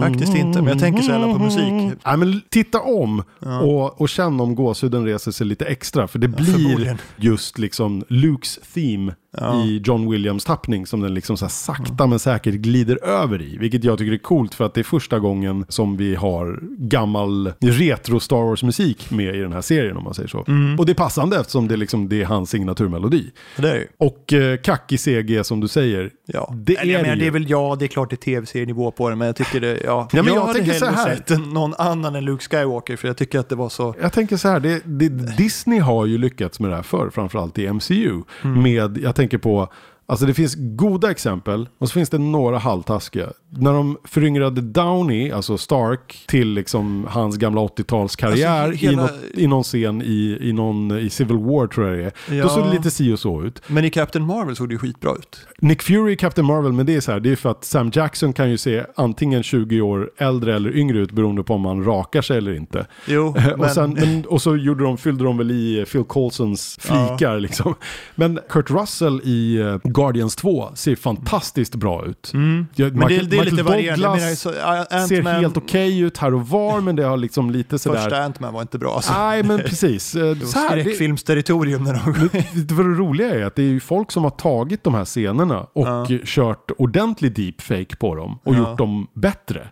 Faktiskt inte, men jag tänker så jävla på musik. Nej, men titta om och, och känn om gåshuden reser sig lite extra. För det blir förmodligen. just liksom Lukes theme Ja. i John Williams tappning som den liksom så sakta men säkert glider över i. Vilket jag tycker är coolt för att det är första gången som vi har gammal retro Star Wars musik med i den här serien om man säger så. Mm. Och det är passande eftersom det, liksom, det är hans signaturmelodi. Det är ju. Och eh, kackig CG som du säger. Ja, Det jag är menar, det är väl ja, det är klart det är tv-serienivå på det, men jag tycker det, ja. Ja, men jag hade tänker så hellre här. sett någon annan än Luke Skywalker, för jag tycker att det var så, Jag tänker så här, det, det, Disney har ju lyckats med det här förr, framförallt i MCU. Mm. Med, jag tänker tänker på alltså det finns goda exempel och så finns det några halvtaskiga. När de föryngrade Downey, alltså Stark, till liksom hans gamla 80-talskarriär Alltså, hela- i, något, i någon scen i, i, någon, i Civil War tror jag det är. Ja. Då såg det lite si och så ut. men i Captain Marvel såg det ju skitbra ut. Nick Fury i Captain Marvel, men det är så här, det är för att Sam Jackson kan ju se antingen 20 år äldre eller yngre ut beroende på om man rakar sig eller inte. Jo, <laughs> och, men, sen, men, och så gjorde de, fyllde de väl i Phil Coulsons flikar liksom. Men Kurt Russell i eh, Guardians 2 ser fantastiskt bra ut. Jag- Mm. men det, Michael- det är lite Michael varierande. Jag menar, så, uh, ser helt okej ut här och var, men det har liksom lite sådär... första Ant-Man var inte bra. Alltså. Nej, men precis. Eh, <laughs> Det var skräckfilmsterritorium när de... det, vad det roliga är att det är ju folk som har tagit de här scenerna och Ja. kört ordentlig deepfake på dem och Ja. gjort dem bättre.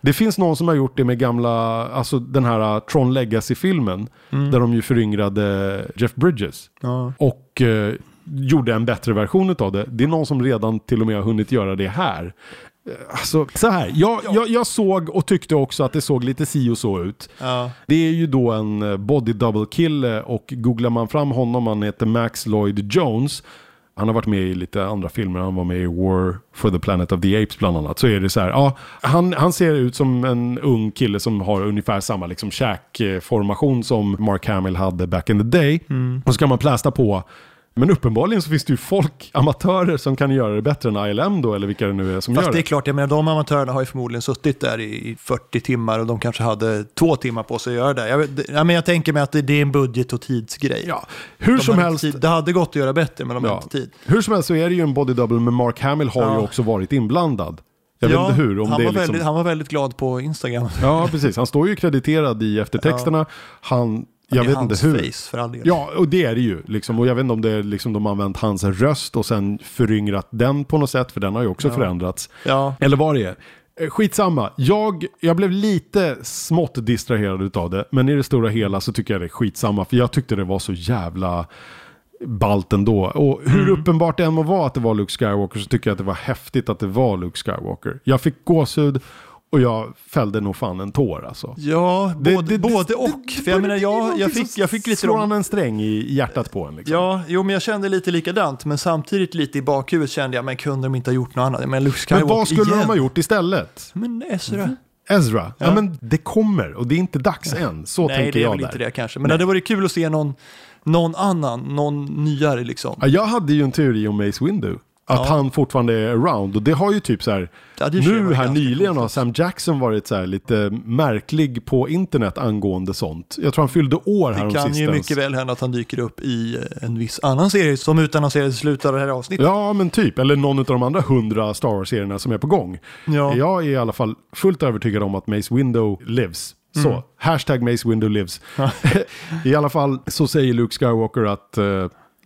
Det finns någon som har gjort det med gamla, alltså den här uh, Tron Legacy-filmen, där de ju föryngrade Jeff Bridges. Ja. Och eh, gjorde en bättre version av det. Det är någon som redan till och med har hunnit göra det här. Eh, Alltså, så här, jag, jag, jag såg och tyckte också att det såg lite si och så ut. Ja. Det är ju då en eh, body double kille och googlar man fram honom, han heter Max Lloyd Jones. Han har varit med i lite andra filmer, han var med i War for the Planet of the Apes bland annat. Så är det så här, ja, han, han ser ut som en ung kille som har ungefär samma liksom käkformation som Mark Hamill hade back in the day. Och så kan man plästa på men uppenbarligen så finns det ju folk, amatörer som kan göra det bättre än ILM då, eller vilka det nu är som Fast gör det är det. klart, jag menar de amatörerna har ju förmodligen suttit där i i 40 timmar och de kanske hade två timmar på sig att göra det. Jag, ja, men jag tänker mig att det, det är en budget och tidsgrej. Ja, hur De som helst. Tid, det hade gått att göra bättre, men de Ja. inte tid. Hur som helst så är det ju en body double, men Mark Hamill har ju Ja. också varit inblandad. Jag vet inte hur. Om han, det var är liksom... väldigt, han var väldigt glad på Instagram. Ja, precis. Han står ju krediterad i eftertexterna. Han, jag vet inte hur. face för all del. Ja, och det är det ju. Liksom. Och jag vet inte om det är liksom de har använt hans röst och sen föryngrat den på något sätt, för den har ju också Ja. förändrats. ja. Eller vad det är. Eh, Skitsamma. Jag, jag blev lite smått distraherad utav det, men i det stora hela så tycker jag det är skitsamma, för jag tyckte det var så jävla ballt ändå. Och hur Mm. uppenbart det än må vara att det var Luke Skywalker så tycker jag att det var häftigt att det var Luke Skywalker. Jag fick gåshud och jag fällde nog fan en tår alltså. Ja, Det- både, det- både och. för jag menar, jag, jag, fick, jag fick lite... Slår han en sträng i hjärtat på en liksom. Ja, jo, men jag kände lite likadant. Men samtidigt lite i bakhuvudet kände jag, men kunde de inte ha gjort något annat? Men Luke Skywalker Men vad skulle igen. de ha gjort istället? Men Ezra. Ezra? Ja. Ja. men det kommer och det är inte dags än. Så Nej, tänker det är jag väl där. inte det kanske. Men det hade varit kul att se någon, någon annan, någon nyare liksom. Ja, jag hade ju en teori om Mace Windu. Att Ja. han fortfarande är around. Och det har ju typ så här. Ju sig Nu här nyligen har konstigt. Sam Jackson varit så här lite märklig på internet angående sånt. Jag tror han fyllde år här Det kan ju sistens. mycket väl hända att han dyker upp i en viss annan serie som utannonserades i slutet av det här avsnittet. Ja, men typ. Eller någon av de andra hundra Star Wars-serierna som är på gång. Ja. Jag är i alla fall fullt övertygad om att Mace Window lives. Så, Mm. hashtag Mace Window lives. <laughs> I alla fall så säger Luke Skywalker att eh,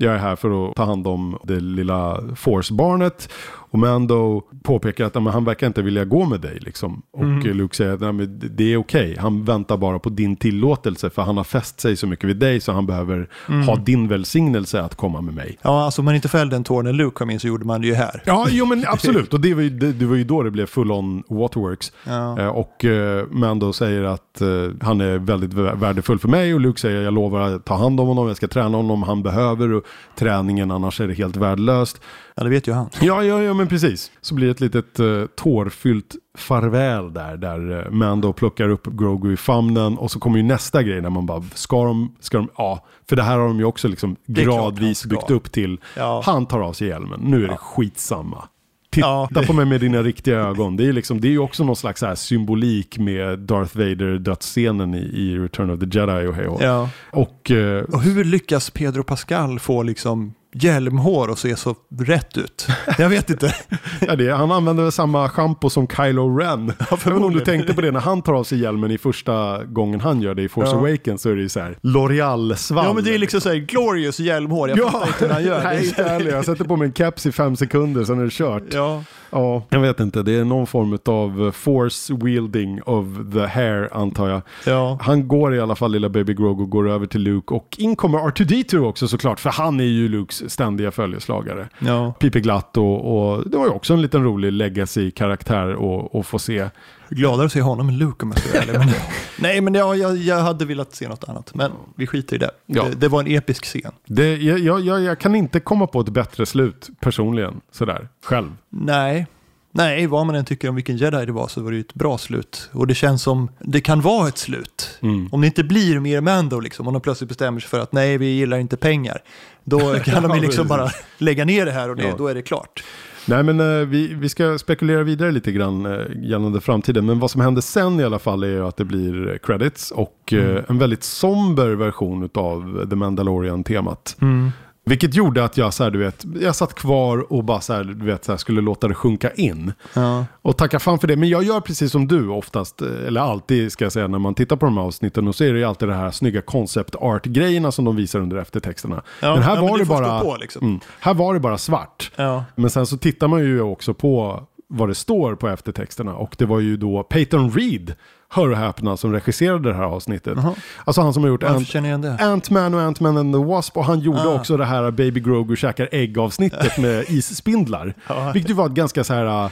jag är här för att ta hand om det lilla Force-barnet. Och Mando påpekar att "Ja, men han verkar inte vilja gå med dig. Liksom. Och Mm. Luke säger att "Nej, men det- är okej. Han väntar bara på din tillåtelse för han har fäst sig så mycket vid dig så han behöver Mm. ha din välsignelse att komma med mig. Ja, alltså om man inte fällde en tår när Luke kom in så gjorde man det ju här. Ja, jo men <laughs> absolut. Och det var ju, det, det var ju då det blev full on waterworks. Ja. Eh, och eh, Mando säger att eh, han är väldigt vä- värdefull för mig och Luke säger jag lovar att ta hand om honom, jag ska träna honom om han behöver och träningen annars är det helt värdelöst. Ja, det vet ju han. Ja, ja, ja men precis. Så blir det ett litet uh, tårfyllt farväl där, där uh, Mando plockar upp Grogu i famnen och så kommer ju nästa grej när man bara, ska de, ska de, ja, för det här har de ju också liksom gradvis byggt upp till, Ja. han tar av sig hjälmen, nu är det skitsamma. Titta Ja, det- på mig med dina riktiga ögon. Det är, liksom, det är ju också någon slags här symbolik med Darth Vader dödsscenen i, i Return of the Jedi och hej och. Ja. Och eh, Och hur lyckas Pedro Pascal få liksom hjälmhår och se så rätt ut? Jag vet inte. <laughs> ja, det, han använder samma schampo som Kylo Ren. Jag vet om du tänkte på det när han tar av sig hjälmen i första gången han gör det i Force Ja. Awakens så är det ju så här L'Oreal-svall. Ja, men det är liksom så här glorious hjälmhår. Jag fattar inte hur han gör. <laughs> Nej, inte heller. Jag sätter på mig en caps i fem sekunder, sen är det kört. Ja, Ja, jag vet inte. Det är någon form av force wielding of the hair, antar jag. ja. Han går i alla fall, lilla baby Grogu, går över till Luke och in kommer R2D2 också såklart, för han är ju Lukes ständiga följeslagare. ja. Pipiglatt och, och det var ju också en liten rolig legacy-karaktär att- att få se. Gladare att se honom än Luke om jag ska vara ärlig. Men, <laughs> nej, men jag, jag, jag hade velat se något annat. Men vi skiter i det. Ja. Det, det var en episk scen. Det, jag, jag, jag, kan inte komma på ett bättre slut personligen, sådär, själv. Nej. Nej, vad man än tycker om vilken jedi det var så var det ju ett bra slut. Och det känns som det kan vara ett slut. Mm. Om det inte blir mer Mando, liksom, om de plötsligt bestämmer sig för att nej, vi gillar inte pengar. Då <laughs> kan de Ja, ju liksom bara lägga ner det här och det, Ja. då är det klart. Nej men eh, vi, vi ska spekulera vidare lite grann eh, gällande framtiden. Men vad som händer sen i alla fall är att det blir credits och eh, Mm. en väldigt somber version av The Mandalorian-temat. Vilket gjorde att jag, så här, du vet, jag satt kvar och bara så här, du vet, så här, skulle låta det sjunka in. Ja. Och tacka fan för det. Men jag gör precis som du oftast, eh, eller alltid ska jag säga, när man tittar på de här avsnitten. Och så är det ju alltid det här snygga concept art-grejerna som de visar under eftertexterna. Ja, men här ja, men var du det bara... på, liksom. mm, här var det bara svart. Men sen så tittar man ju också på vad det står på eftertexterna. Och det var ju då Peyton Reed, hör och häpna, som regisserade det här avsnittet. Jaha. Alltså han som har gjort Ant-? Ant-Man och Ant-Man and the Wasp. Och han gjorde Ah. också det här Baby Grogu käkar ägg-avsnittet med <laughs> isspindlar. Ja. Vilket var ett ganska så här... uh,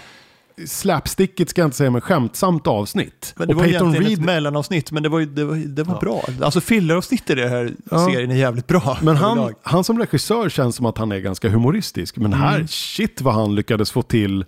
Slapstickigt ska jag inte säga, men skämtsamt avsnitt. Men det och var Peyton egentligen Reed ett mellanavsnitt, men det var, det var, det var bra. Alltså filleravsnitt i den här Ja. serien är jävligt bra. Men han, han som regissör känns som att han är ganska humoristisk. Men här, Mm. shit vad han lyckades få till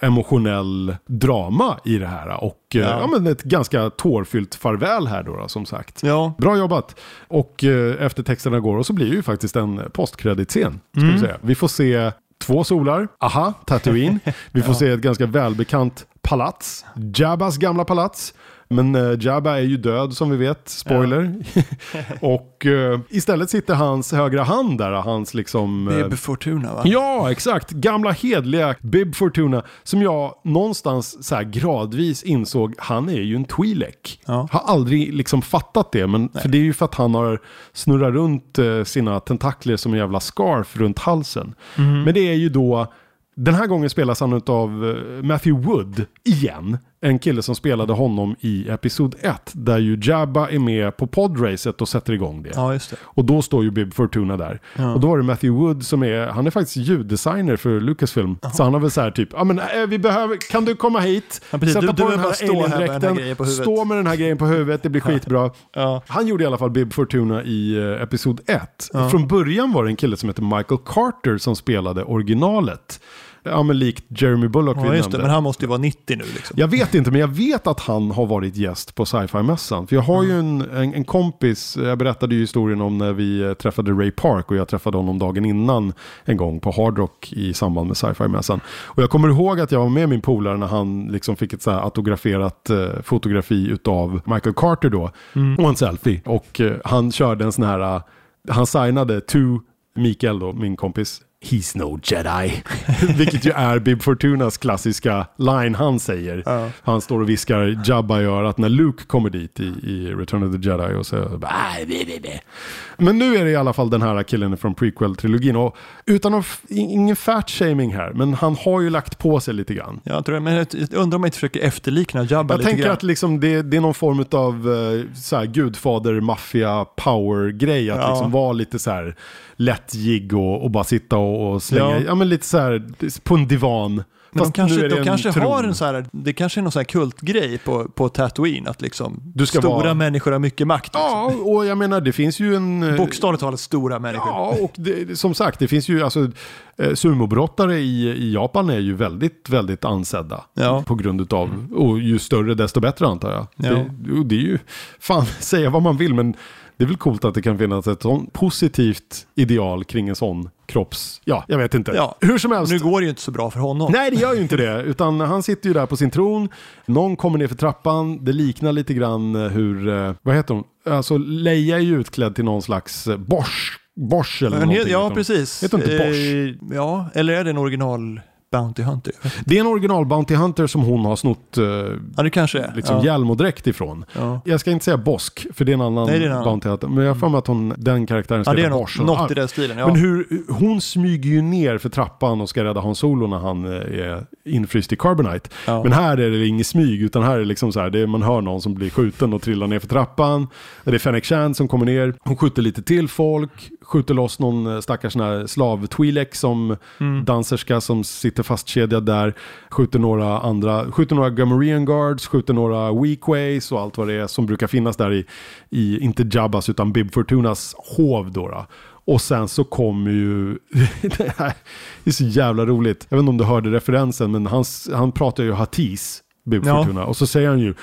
emotionell drama i det här. Och ja. Ja. ja, men ett ganska tårfyllt farväl här då, då som sagt. Ja, Bra jobbat! Och eh, eftertexterna går och så blir det ju faktiskt en postkreditscen. Ska Mm. vi, säga. vi får se två solar, aha, Tatooine. <laughs> Vi får se ett ganska välbekant palats, Jabbas gamla palats. Men uh, Jabba är ju död som vi vet, spoiler. <laughs> och uh, istället sitter hans högra hand där, hans liksom... Uh, Bib Fortuna va? Ja, exakt. Gamla hedliga Bib Fortuna. Som jag någonstans så här gradvis insåg, han är ju en Twi'lek. Ja. Har aldrig liksom fattat det, men för det är ju för att han har snurrat runt sina tentakler som en jävla scarf runt halsen. Mm. Men det är ju då den här gången spelas han av Matthew Wood igen. En kille som spelade honom i Episod 1. Där ju Jabba är med på podracet och sätter igång det. Ja, det. Och då står ju Bib Fortuna där. Ja. Och då var det Matthew Wood som är, han är faktiskt ljuddesigner för Lucasfilm. Så han har väl så här typ, ja men äh, vi behöver, kan du komma hit? Ja, precis. Sätta Du- du på med den här alien-dräkten. Stå med den här grejen på huvudet, det blir <laughs> skitbra. Han gjorde i alla fall Bib Fortuna i uh, Episod 1. Ja. Från början var det en kille som heter Michael Carter som spelade originalet. Ja men likt Jeremy Bullock vi Ja, just det. Men han måste ju vara 90 nu liksom. Jag vet inte, men jag vet att han har varit gäst på sci-fi-mässan. För jag har ju Mm. en, en, en kompis, jag berättade ju historien om när vi eh, träffade Ray Park och jag träffade honom dagen innan en gång på Hard Rock i samband med sci-fi-mässan. Och jag kommer ihåg att jag var med min polare när han liksom fick ett så här autograferat eh, fotografi utav Michael Carter då. Mm. Och en selfie. Och eh, han körde en sån här, eh, han signade to Mikael då, min kompis. He's no jedi. <laughs> Vilket ju är Bib Fortunas klassiska line han säger. Ja. Han står och viskar Jabba i örat när Luke kommer dit i, i Return of the Jedi. Och bara, "Ah, bi, bi, bi." Men nu är det i alla fall den här killen från prequel-trilogin. Och utan att, ingen fat-shaming här, men han har ju lagt på sig lite grann. Jag tror, men jag undrar om jag inte försöker efterlikna Jabba Jag lite tänker grann. att liksom det, det är någon form av uh, så här, gudfader, maffia, power-grej. Att Ja. liksom vara lite så här lätt jigg och, och bara sitta och, och slänga, ja. Ja. men lite så här på en divan. Men de Fast nu kanske, de kanske tron. har en så här, det kanske är någon så här kultgrej på, på Tatooine, att liksom Du ska stora vara- människor har mycket makt. Liksom. Ja, och jag menar det finns ju en... eh, Bokstavligt talat stora människor. Ja, och det, som sagt, det finns ju alltså eh, sumobrottare i, i Japan är ju väldigt, väldigt ansedda. Ja. På grund utav, och ju större desto bättre antar jag. Ja. Det, det är ju, fan, <laughs> säga vad man vill, men det är väl coolt att det kan finnas ett sånt positivt ideal kring en sån kropps... Ja, jag vet inte. Ja. Hur som helst. Nu går det ju inte så bra för honom. Nej, det gör ju inte det. <laughs> Utan han sitter ju där på sin tron. Någon kommer ner för trappan. Det liknar lite grann hur, eh, vad heter hon? Alltså Leia är ju utklädd till någon slags eh, Bosch. Bosch eller någonting. ja, heter hon. precis. Heter hon inte Bosch? Eh, ja, eller är det en original Bounty Hunter? Det är en original Bounty Hunter som hon har snott eh, Ja, det kanske är. liksom ja. hjälm och dräkt ifrån. Ja. Jag ska inte säga Bosk, för det är en annan, Nej, är en. Bounty Hunter. Men jag har för mig att hon, den karaktären ska ja, det är något, något i den stilen. Ja. Men hur, hon smyger ju ner för trappan och ska rädda Han Solo när han eh, är infryst i Carbonite. Men här är det inget smyg, utan här är det liksom så här, det är, man hör någon som blir skjuten och trillar ner för trappan. Det är Fennec Shand som kommer ner, hon skjuter lite till folk, skjuter loss någon eh, stackars sån här slav Twi'lek som Mm. danserska som sitter fastkedjad där, skjuter några andra, skjuter några Gamorrean Guards, skjuter några Weakways och allt vad det är som brukar finnas där i, i inte Jabbas utan Bib Fortunas hov då. då. Och sen så kommer ju, <laughs> det här är så jävla roligt, jag vet inte om du hörde referensen men han, han pratar ju Hatis, Bib Ja. Fortuna, och så säger han ju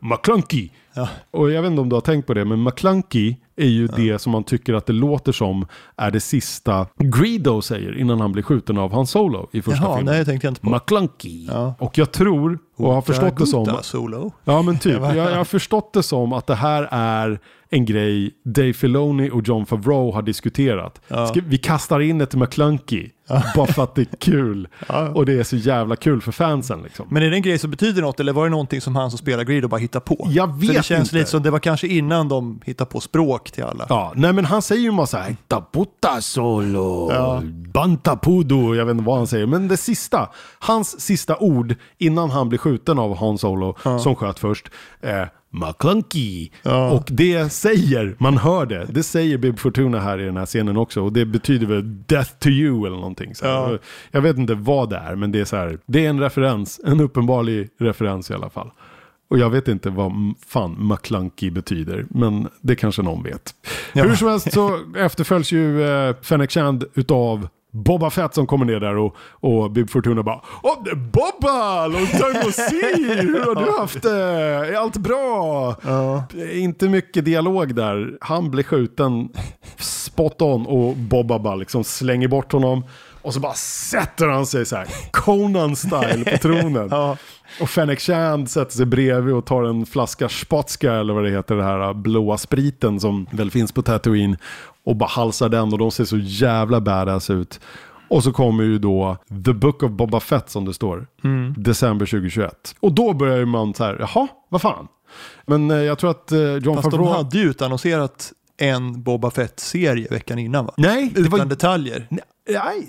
McClunky. Ja. Och jag vet inte om du har tänkt på det, men McClunky är ju det som man tycker att det låter som är det sista Greedo säger innan han blir skjuten av Han Solo i första Jaha, filmen. nej, det tänkte jag inte på. McClunky. Ja. Och jag tror, och har förstått det som, Solo. ja men typ, <laughs> jag, jag har förstått det som att det här är en grej Dave Filoni och John Favreau har diskuterat. Ja. Ska, vi kastar in ett McClunky, <laughs> bara för att det är kul. Ja. Och det är så jävla kul för fansen liksom. Men är det en grej som betyder något eller var det någonting som han som spelar Greedo bara hittar på? Jag För det vet känns inte. lite som det var kanske innan de hittade på språk till alla. Ja, nej men han säger ju massa Taputa solo, Ja. bantapudo, jag vet inte vad han säger. Men det sista, hans sista ord innan han blir skjuten av Han Solo, som sköt först, är McClunky. Ja. Och det säger, man hör det, det säger Bib Fortuna här i den här scenen också. Och det betyder väl death to you eller någonting. Så här. Ja. Jag vet inte vad det är, men det är så här, det är en referens, en uppenbarlig referens i alla fall. Och jag vet inte vad fan McClunky betyder, men det kanske någon vet. Ja. Hur som helst så efterföljs ju eh, Fennec Shand utav Boba Fett som kommer ner där och, och Bib Fortuna bara är Bobba! Long time no see! Hur har du haft det? Är allt bra? Ja. Inte mycket dialog där. Han blir skjuten spot on och Bobba bara liksom slänger bort honom. Och så bara sätter han sig så här, Conan-style på tronen. <laughs> Ja. Och Fennec Shand sätter sig bredvid och tar en flaska spatska eller vad det heter, det här blåa spriten som väl finns på Tatooine. Och bara halsar den och de ser så jävla badass ut. Och så kommer ju då The Book of Boba Fett som det står. December 2021. Och då börjar ju man så här, jaha, vad fan. Men eh, jag tror att eh, John Fast de Favreau... hade ju utannonserat en Boba Fett-serie veckan innan va? Nej, det Utan var detaljer. Nej,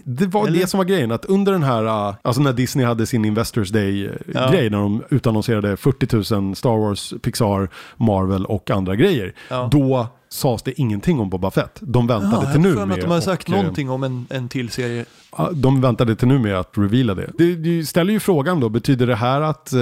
det var Eller? det som var grejen. Att under den här, uh, alltså när Disney hade sin Investors Day-grej, Ja. när de utannonserade 40 000 Star Wars, Pixar, Marvel och andra grejer. Ja. Då sades det ingenting om Boba Fett. De väntade Ja, till nu har med att de hade sagt och, eh, någonting om en, en till serie. De väntade till nu med att reveala det. Det, det ställer ju frågan då, betyder det här att eh,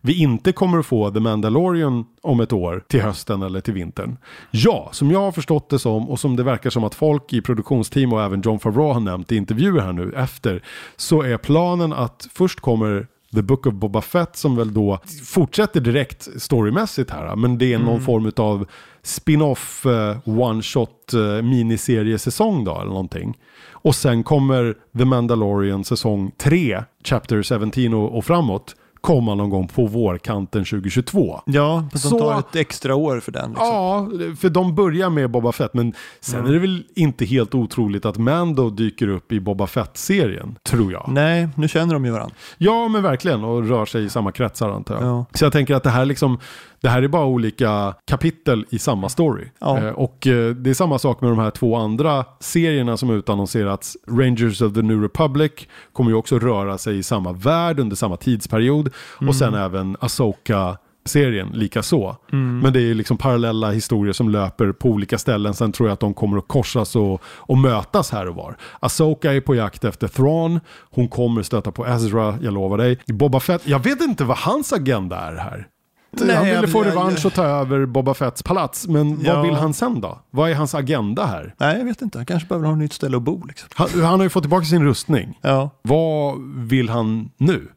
vi inte kommer att få The Mandalorian om ett år till hösten eller till vintern? Ja, som jag har förstått det som och som det verkar som att folk i produktionsteam och även John Favreau har nämnt i intervjuer här nu efter, så är planen att först kommer The Book of Boba Fett som väl då fortsätter direkt storymässigt här. Men det är någon form av spin-off eh, one-shot eh, miniseriesäsong då eller någonting. Och sen kommer The Mandalorian säsong 3, Chapter 17 och, och framåt, komma någon gång på vårkanten 2022. Ja, fast Så- de tar ett extra år för den. Liksom. Ja, för de börjar med Boba Fett, men sen är det väl inte helt otroligt att Mando dyker upp i Boba Fett-serien, tror jag. Nej, nu känner de ju varandra. Ja, men verkligen. Och rör sig i samma kretsar antar jag. Ja. Så jag tänker att det här, liksom, det här är bara olika kapitel i samma story. Ja. Eh, och eh, det är samma sak med de här två andra serierna som utannonserats. Rangers of the New Republic kommer ju också röra sig i samma värld under samma tidsperiod. Och sen även Asoka serien lika så. Men det är liksom parallella historier som löper på olika ställen. Sen tror jag att de kommer att korsas och, och mötas här och var. Asoka är på jakt efter Thrawn. Hon kommer stöta på Ezra, jag lovar dig. Boba Fett, jag vet inte vad hans agenda är här. Nej, han ville få jag- revansch och ta över Boba Fetts palats. Men Ja. vad vill han sen då? Vad är hans agenda här? Nej, jag vet inte. Han kanske behöver ha ett nytt ställe att bo. Liksom. Han, han har ju fått tillbaka sin rustning. Ja. Vad vill han nu?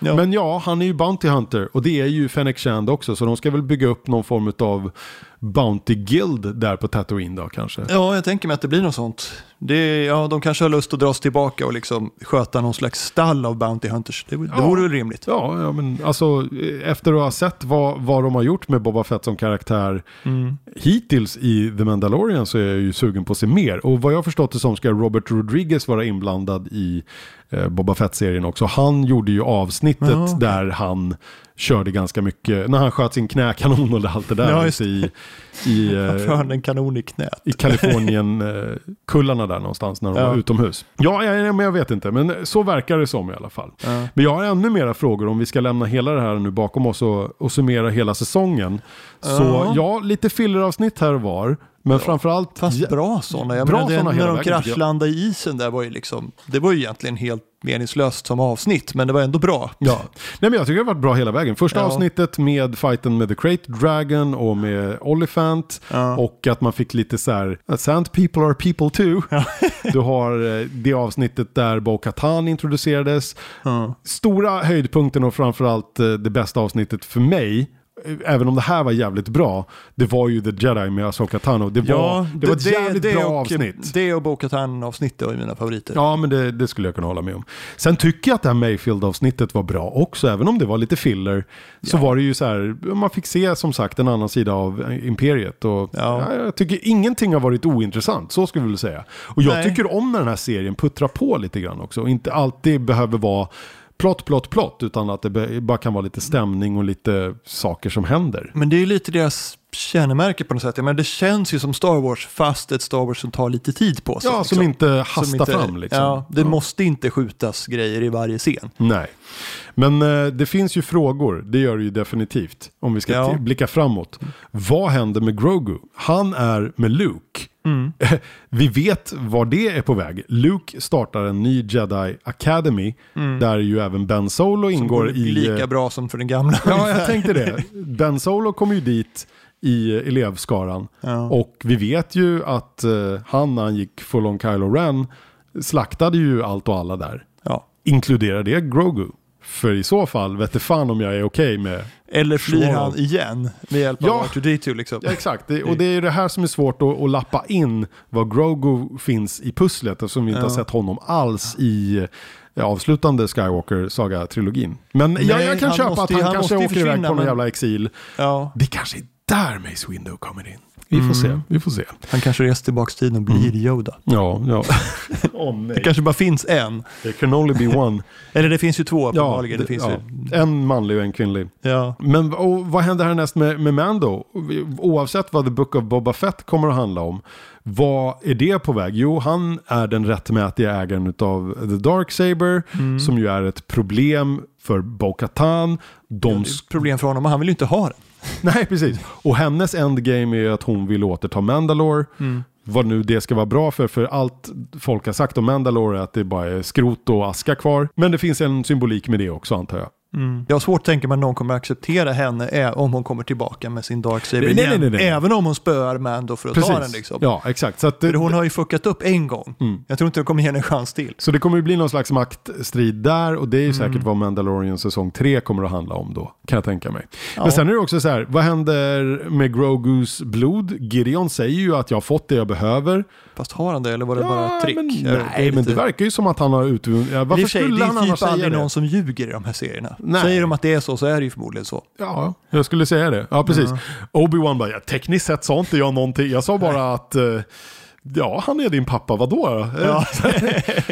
Ja. Men ja, han är ju Bounty Hunter och det är ju Fennec Shand också. Så de ska väl bygga upp någon form av Bounty Guild där på Tatooine då kanske. ja, jag tänker mig att det blir något sånt. Det, ja, de kanske har lust att dra sig tillbaka och liksom sköta någon slags stall av Bounty Hunters. Det, det Ja. vore väl rimligt. Ja, ja, men alltså efter att ha sett vad, vad de har gjort med Boba Fett som karaktär Mm. hittills i The Mandalorian så är jag ju sugen på att se mer. Och vad jag förstått det som ska Robert Rodriguez vara inblandad i eh, Boba Fett-serien också. Han gjorde ju avsnittet Ja, okej. där han körde ganska mycket, när han sköt sin knäkanon och allt det där Ja, just i, i, <laughs> har eh, han en kanon i knät? i Kalifornien-kullarna där någonstans när de Ja. var utomhus. Ja, ja, men jag vet inte, men så verkar det som i alla fall. Ja. Men jag har ännu mera frågor om vi ska lämna hela det här nu bakom oss och, och summera hela säsongen. Så Ja. ja, lite filleravsnitt här och var. Men framförallt... Fast ja, bra sådana. Jag Bra menar, hela när de kraschlandade i isen där var ju liksom, det var ju egentligen helt meningslöst som avsnitt, men det var ändå bra. Ja, Nej, men jag tycker det har varit bra hela vägen. Första Ja. avsnittet med fighten med The Crate Dragon och med Oliphant. Ja. Och att man fick lite så här, Sand people are people too. <laughs> du har eh, det avsnittet där Bo Katan introducerades. Ja. Stora höjdpunkten och framförallt eh, det bästa avsnittet för mig. Även om det här var jävligt bra. Det var ju The Jedi med Asoka Tano. Det var, det, var ett jävligt bra och, avsnitt. Det och Bo-Katan-avsnittet var ju mina favoriter. Ja, men det, det skulle jag kunna hålla med om. Sen tycker jag att det här Mayfield-avsnittet var bra också, även om det var lite filler. Så var det ju så här, man fick se som sagt en annan sida av eh, imperiet. Och Ja. ja, jag tycker ingenting har varit ointressant, så skulle jag vilja säga. Och jag Nej. tycker om när den här serien puttrar på lite grann också. Och inte alltid behöver vara plott, plott, plott, utan att det bara kan vara lite stämning och lite saker som händer. Men det är ju lite deras kännemärke på något sätt. Men det känns ju som Star Wars, fast ett Star Wars som tar lite tid på sig. Ja, liksom. som inte Som hastar inte- fram liksom. Ja, det måste inte skjutas grejer i varje scen. Nej, men eh, det finns ju frågor, det gör det ju definitivt. Om vi ska Ja. blicka framåt. Vad händer med Grogu? Han är med Luke. Mm. <laughs> vi vet var det är på väg. Luke startar en ny Jedi Academy. Där ju även Ben Solo ingår Går i... lika eh, bra som för den gamla. Ja, jag <laughs> tänkte det. Ben Solo kom ju dit i elevskaran. Ja. Och vi vet ju att eh, han när han gick full on Kylo Ren slaktade ju allt och alla där. Ja. Inkluderar det Grogu? För i så fall vet fan om jag är okej med Eller flyr han igen med hjälp Ja. av R2D2 liksom. Ja, exakt. Det, och det är ju det här som är svårt att, att lappa in vad Grogu finns i pusslet eftersom vi inte Ja. har sett honom alls i eh, avslutande Skywalker-saga-trilogin. Men Nej, jag kan han köpa måste att han, han kanske åker iväg på någon men- jävla exil. Ja, Det kanske är där Mace Windu kommer in. Vi får Mm. se, vi får se. han kanske reser tillbaka tiden och blir Mm. Yoda. Ja, ja. <laughs> Det nej. kanske bara finns en. There can only be one. <laughs> Eller det finns ju två ja, uppenbarligen. det, det finns ja. ju. En manlig och en kvinnlig. Ja. Men och vad händer härnäst med, med Mando? Oavsett vad The Book of Boba Fett kommer att handla om. Vad är det på väg? Jo, han är den rättmätiga ägaren av The Dark Saber Mm. som ju är ett problem för Bo-Katan. De Det är ett problem för honom, han vill ju inte ha den. <laughs> Nej, precis. Och hennes endgame är att hon vill återta Mandalore. Vad nu det ska vara bra för, för allt folk har sagt om Mandalore är att det bara är skrot och aska kvar. Men det finns en symbolik med det också antar jag. Jag har svårt att tänka mig att någon kommer acceptera henne ä- om hon kommer tillbaka med sin Dark Saber Nej, igen. nej, nej. Även om hon spöar Mando för att ta den liksom. Ja, exakt. Så, att det, För hon har ju fuckat upp en gång. Mm. Jag tror inte de kommer ge henne en chans till. så det kommer ju bli någon slags maktstrid där och det är ju Mm. säkert vad Mandalorian säsong 3 kommer att handla om då, kan jag tänka mig. Ja. Men sen är det också så här, vad händer med Grogus blod? Gideon säger ju att jag har fått det jag behöver. Fast har han det eller var det bara ett trick? Men, Är det- nej, är men det lite- verkar ju som att han har utvunnit... Ja, varför för sig, skulle han är annars typ säga det? någon som ljuger i de här serierna. Nej. Säger de att det är så så är det ju förmodligen så. Ja, jag skulle säga det. Ja, precis. Obi-Wan bara, ja, tekniskt sett sa inte jag någonting. Jag sa bara att, eh, ja, han är din pappa, vadå? då? Ja. <laughs>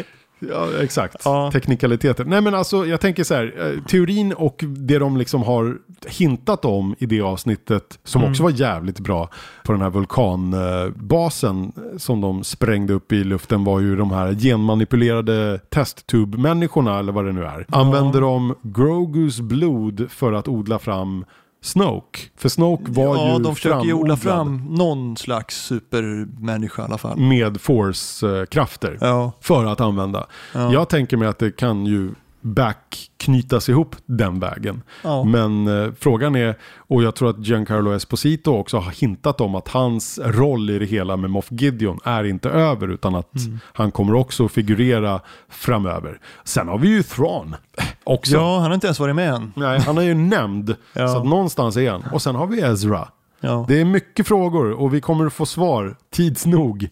<laughs> Ja, exakt. Ja. Teknikaliteter. Nej, men alltså, jag tänker så här, eh, teorin och det de liksom har hintat om i det avsnittet, som Mm. också var jävligt bra på den här vulkanbasen som de sprängde upp i luften, var ju de här genmanipulerade testtube-människorna, eller vad det nu är. Använder de Grogus blod för att odla fram Snoke? För Snoke var ja, ju de försöker ju odla fram någon slags supermänniska i alla fall. med force-krafter. Ja, för att använda. Ja. Jag tänker mig att det kan ju backknytas ihop den vägen. ja. Men eh, frågan är, och jag tror att Giancarlo Esposito också har hintat om att hans roll i det hela med Moff Gideon är inte över utan att Mm. han kommer också figurera framöver. Sen har vi ju Thrawn <laughs> också. ja, han har inte ens varit med än. Nej, han är ju nämnd, <laughs> Ja. så att någonstans är han. Och sen har vi Ezra. Ja. Det är mycket frågor och vi kommer att få svar tids nog.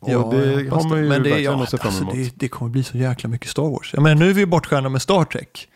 Och Ja, det har man ju Men det, verkligen ja, att se fram alltså, emot. det, det kommer bli så jäkla mycket Star Wars. Jag menar, nu är vi bortskämda med Star Trek.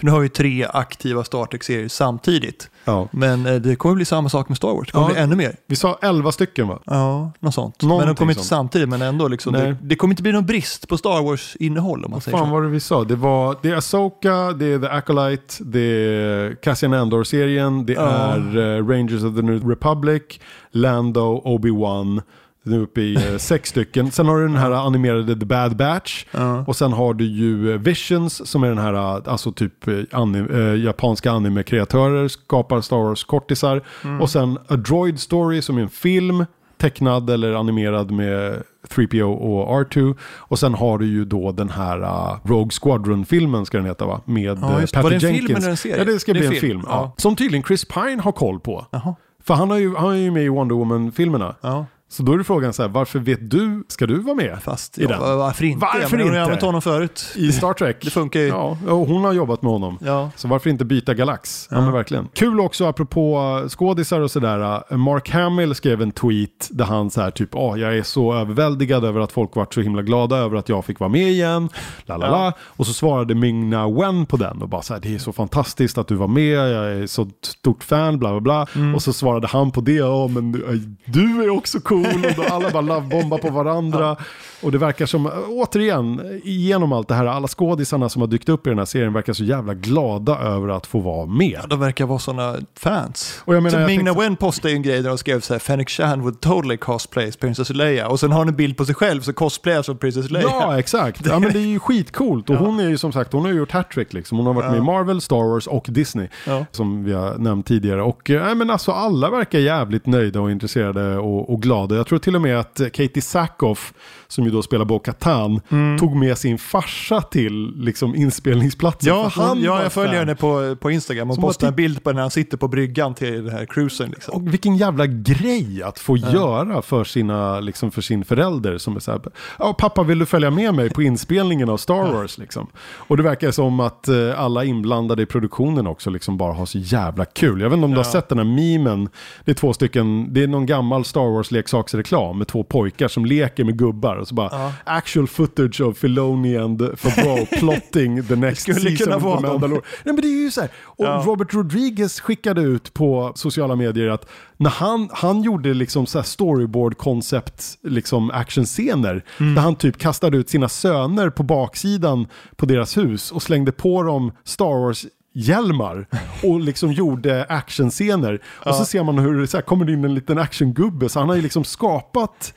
Nu har vi tre aktiva Star Trek-serier samtidigt. Ja. Men eh, det kommer bli samma sak med Star Wars. Det kommer Ja. bli ännu mer. Vi sa 11 stycken va? Ja, något sånt. Någonting men de kommer inte sånt. samtidigt, men ändå. Liksom, det, det kommer inte bli någon brist på Star Wars-innehåll om man Vad säger fan så. var det vi sa? Det, var, det är Asoka, det är The Acolyte, det är Cassian Andor-serien, det Ja. är eh, Rangers of the New Republic, Lando, Obi-Wan. Nu är uppe i eh, sex stycken. Sen har du den här animerade The Bad Batch. Ja. Och sen har du ju eh, Visions som är den här, eh, alltså typ anim, eh, japanska anime-kreatörer, skapar Star Wars-kortisar. Mm. Och sen A Droid Story som är en film, tecknad eller animerad med 3PO och R2. Och sen har du ju då den här uh, Rogue Squadron-filmen ska den heta va? Med Ja. Patty Var det en Jenkins. film eller en serie? Ja, det ska Det bli en film. film. Ja. Som tydligen Chris Pine har koll på. Jaha. För han, har ju, han är ju med i Wonder Woman-filmerna. Ja, Så då är det frågan så här, varför vet du, ska du vara med fast I ja, den. varför inte? Varför har inte? ju använt honom förut. i Star Trek? <laughs> Det funkar ju. Ja, och hon har jobbat med honom. Ja. Så varför inte byta galax? Ja. Ja. men verkligen. Kul också apropå skådisar och sådär. uh, Mark Hamill skrev en tweet där han så här typ, ah, jag är så överväldigad över att folk varit så himla glada över att jag fick vara med igen. La, la, la. Och så svarade Ming-Na Wen på den och bara så här, det är så fantastiskt att du var med, jag är så stort fan, bla bla bla. Mm. Och så svarade han på det, ja men du, du är också cool. Och då alla bara lovebombar på varandra. Och det verkar som, återigen, genom allt det här, alla skådisarna som har dykt upp i den här serien verkar så jävla glada över att få vara med. De verkar vara sådana fans. Och jag menar, så jag Ming-Na tänkte- Wen postade ju en grej där de skrev så här, Fennec Shan would totally cosplay as Princess Leia. Och sen har han en bild på sig själv så cosplayar som Princess Leia. Ja, exakt. Ja, men det är ju skitcoolt. Och Ja. hon är ju som sagt, hon har ju gjort hattrick liksom. Hon har varit Ja. med i Marvel, Star Wars och Disney. Ja. Som vi har nämnt tidigare. Och äh, men alltså alla verkar jävligt nöjda och intresserade och, och glada glad. Jag tror till och med att Katie Sackhoff, som ju då spelar Bo Katan, tog med sin farsa till liksom, inspelningsplatsen. Ja, han ja jag följer henne på, på Instagram och postar en bild på när han sitter på bryggan till den här cruisen. Liksom. Och vilken jävla grej att få göra för, sina, liksom för sin förälder som är så här, ja pappa vill du följa med mig på inspelningen av Star Wars liksom. Och det verkar som att eh, alla inblandade i produktionen också liksom bara har så jävla kul. Jag vet inte om du har sett den här memen, det är två stycken, det är någon gammal Star Wars leksaksreklam med två pojkar som leker med gubbar och så bara Ja. actual footage of Filoni and Favreau <laughs> plotting the next skulle season kunna of vara dem. Mandalorian. Nej men det är ju så här. Och Ja. Robert Rodriguez skickade ut på sociala medier att när han, han gjorde liksom så storyboard koncept liksom actionscener Mm. där han typ kastade ut sina söner på baksidan på deras hus och slängde på dem Star Wars hjälmar och liksom gjorde actionscener. Och så ser man hur det så här kommer in en liten actiongubbe så han har ju liksom skapat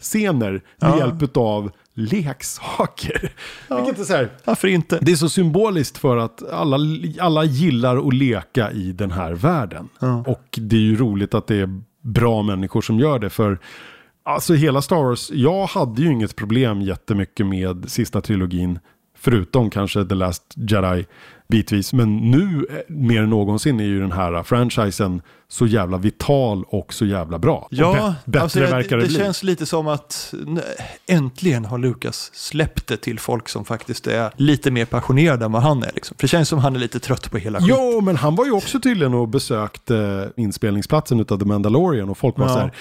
konceptscener med Ja. hjälp av leksaker. Vilket är så här, Varför inte? det är så symboliskt för att alla, alla gillar att leka i den här världen. Ja. Och det är ju roligt att det är bra människor som gör det. För alltså hela Star Wars, jag hade ju inget problem jättemycket med sista trilogin. Förutom kanske The Last Jedi bitvis. Men nu eh, mer än någonsin är ju den här franchisen så jävla vital och så jävla bra. Ja, bä- bättre alltså, det, verkar det, det bli. känns lite som att nej, äntligen har Lucas släppt det till folk som faktiskt är lite mer passionerade än vad han är. Liksom. För det känns som att han är lite trött på hela skiten. Jo, men han var ju också tydligen och besökte inspelningsplatsen utav The Mandalorian och folk var Ja. så här,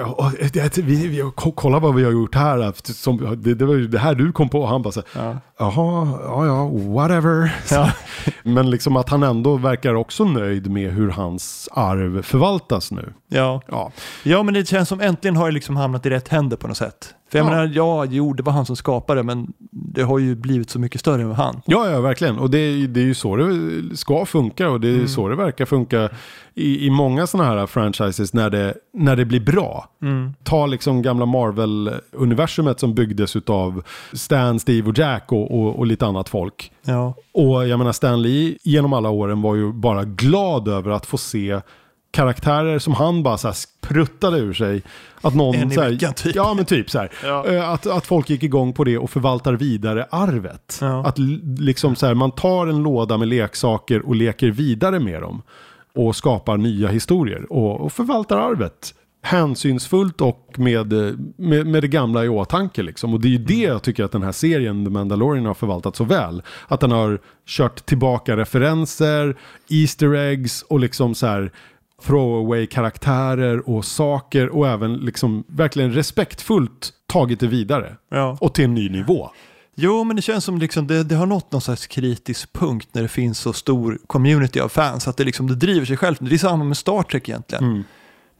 eh, "Åh, det, vi, vi, ko- kolla vad vi har gjort här, som, det, det var ju det här du kom på och han bara så här, Ja. jaha, ja ja, whatever. Ja. <laughs> Men liksom att han ändå verkar också nöjd med hur hans arv förvaltas nu. Ja. Ja, ja, men det känns som äntligen har det liksom hamnat i rätt händer på något sätt. För jag Ja. menar, ja, jo, det var han som skapade men det har ju blivit så mycket större än han. Ja, ja, verkligen. Och det är, det är ju så det ska funka och det är Mm. så det verkar funka i, i många sådana här franchises när det, när det blir bra. Mm. Ta liksom gamla Marvel-universumet som byggdes av Stan, Steve och Jack och, och, och lite annat folk. Ja. Och jag menar Stan Lee genom alla åren var ju bara glad över att få se karaktärer som han bara så här pruttade ur sig. Att någon En i veckan, typ. Ja men typ så här. Ja. Eh, Att, att folk gick igång på det och förvaltar vidare arvet. Ja. Att liksom så här, man tar en låda med leksaker och leker vidare med dem. Och skapar nya historier och, och förvaltar arvet. Hänsynsfullt och med, eh, med, med det gamla i åtanke liksom. Och det är ju det jag tycker att den här serien The Mandalorian har förvaltat så väl. Att den har kört tillbaka referenser, Easter eggs och liksom så här throwaway karaktärer och saker och även liksom verkligen respektfullt tagit det vidare. ja. Och till en ny nivå. Jo, men det känns som liksom det, det har nått någon slags kritisk punkt när det finns så stor community av fans att det, liksom, det driver sig självt. Det är samma med Star Trek egentligen. Mm.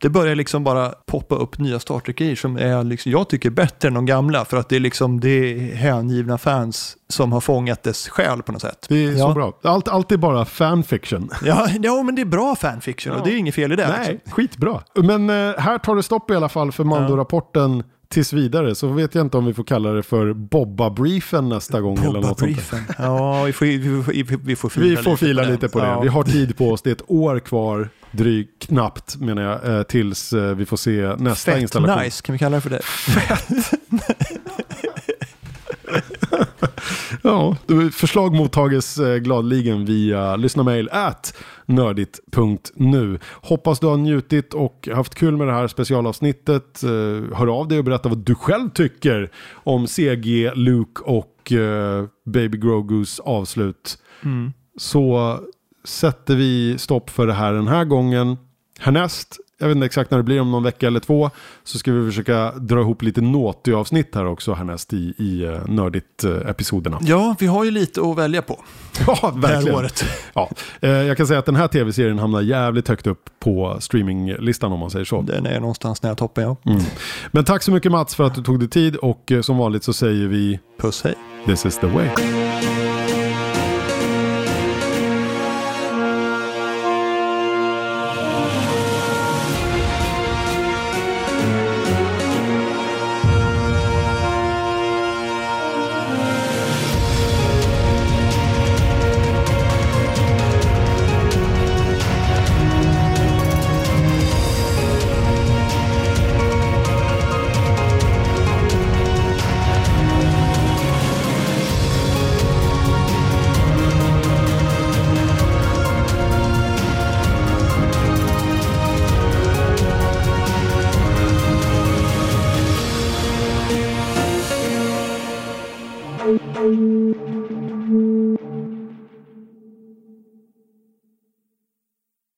Det börjar liksom bara poppa upp nya Star Trek-grejer som är liksom, jag tycker bättre än de gamla för att det är liksom det är hängivna fans som har fångat dess själ på något sätt. Det är ja. så bra. Allt, allt är bara fanfiction. Ja, ja, men det är bra fanfiction och Ja. det är inget fel i det. Nej, Liksom. skitbra. Men eh, här tar det stopp i alla fall för Mando-rapporten tills vidare. Så vet jag inte om vi får kalla det för Bobba-briefen nästa gång. eller något sånt där. Bobba-briefen. Ja, vi får, vi, får, vi, får fila Vi får fila lite den. på det. Ja. Vi har tid på oss. Det är ett år kvar, drygt knappt menar jag, eh, tills eh, vi får se nästa Fett installation. nice, kan vi kalla det för det? <laughs> Ja, förslag mottages eh, gladeligen via lyssnarmail at nördigt.nu. Hoppas du har njutit och haft kul med det här specialavsnittet. Eh, Hör av dig och berätta vad du själv tycker om CG, Luke och eh, Baby Grogus avslut. Mm. Så sätter vi stopp för det här den här gången. Härnäst, jag vet inte exakt när det blir, om någon vecka eller två, så ska vi försöka dra ihop lite nåtig-avsnitt här också härnäst i, i uh, nördigt-episoderna. Ja, vi har ju lite att välja på <laughs> Ja, det här verkligen. året. Ja, eh, jag kan säga att den här tv-serien hamnar jävligt högt upp på streaminglistan om man säger så. Den är någonstans nära toppen, ja. Mm. Men tack så mycket Mats för att du tog dig tid och eh, som vanligt så säger vi Puss, hej. This is the way.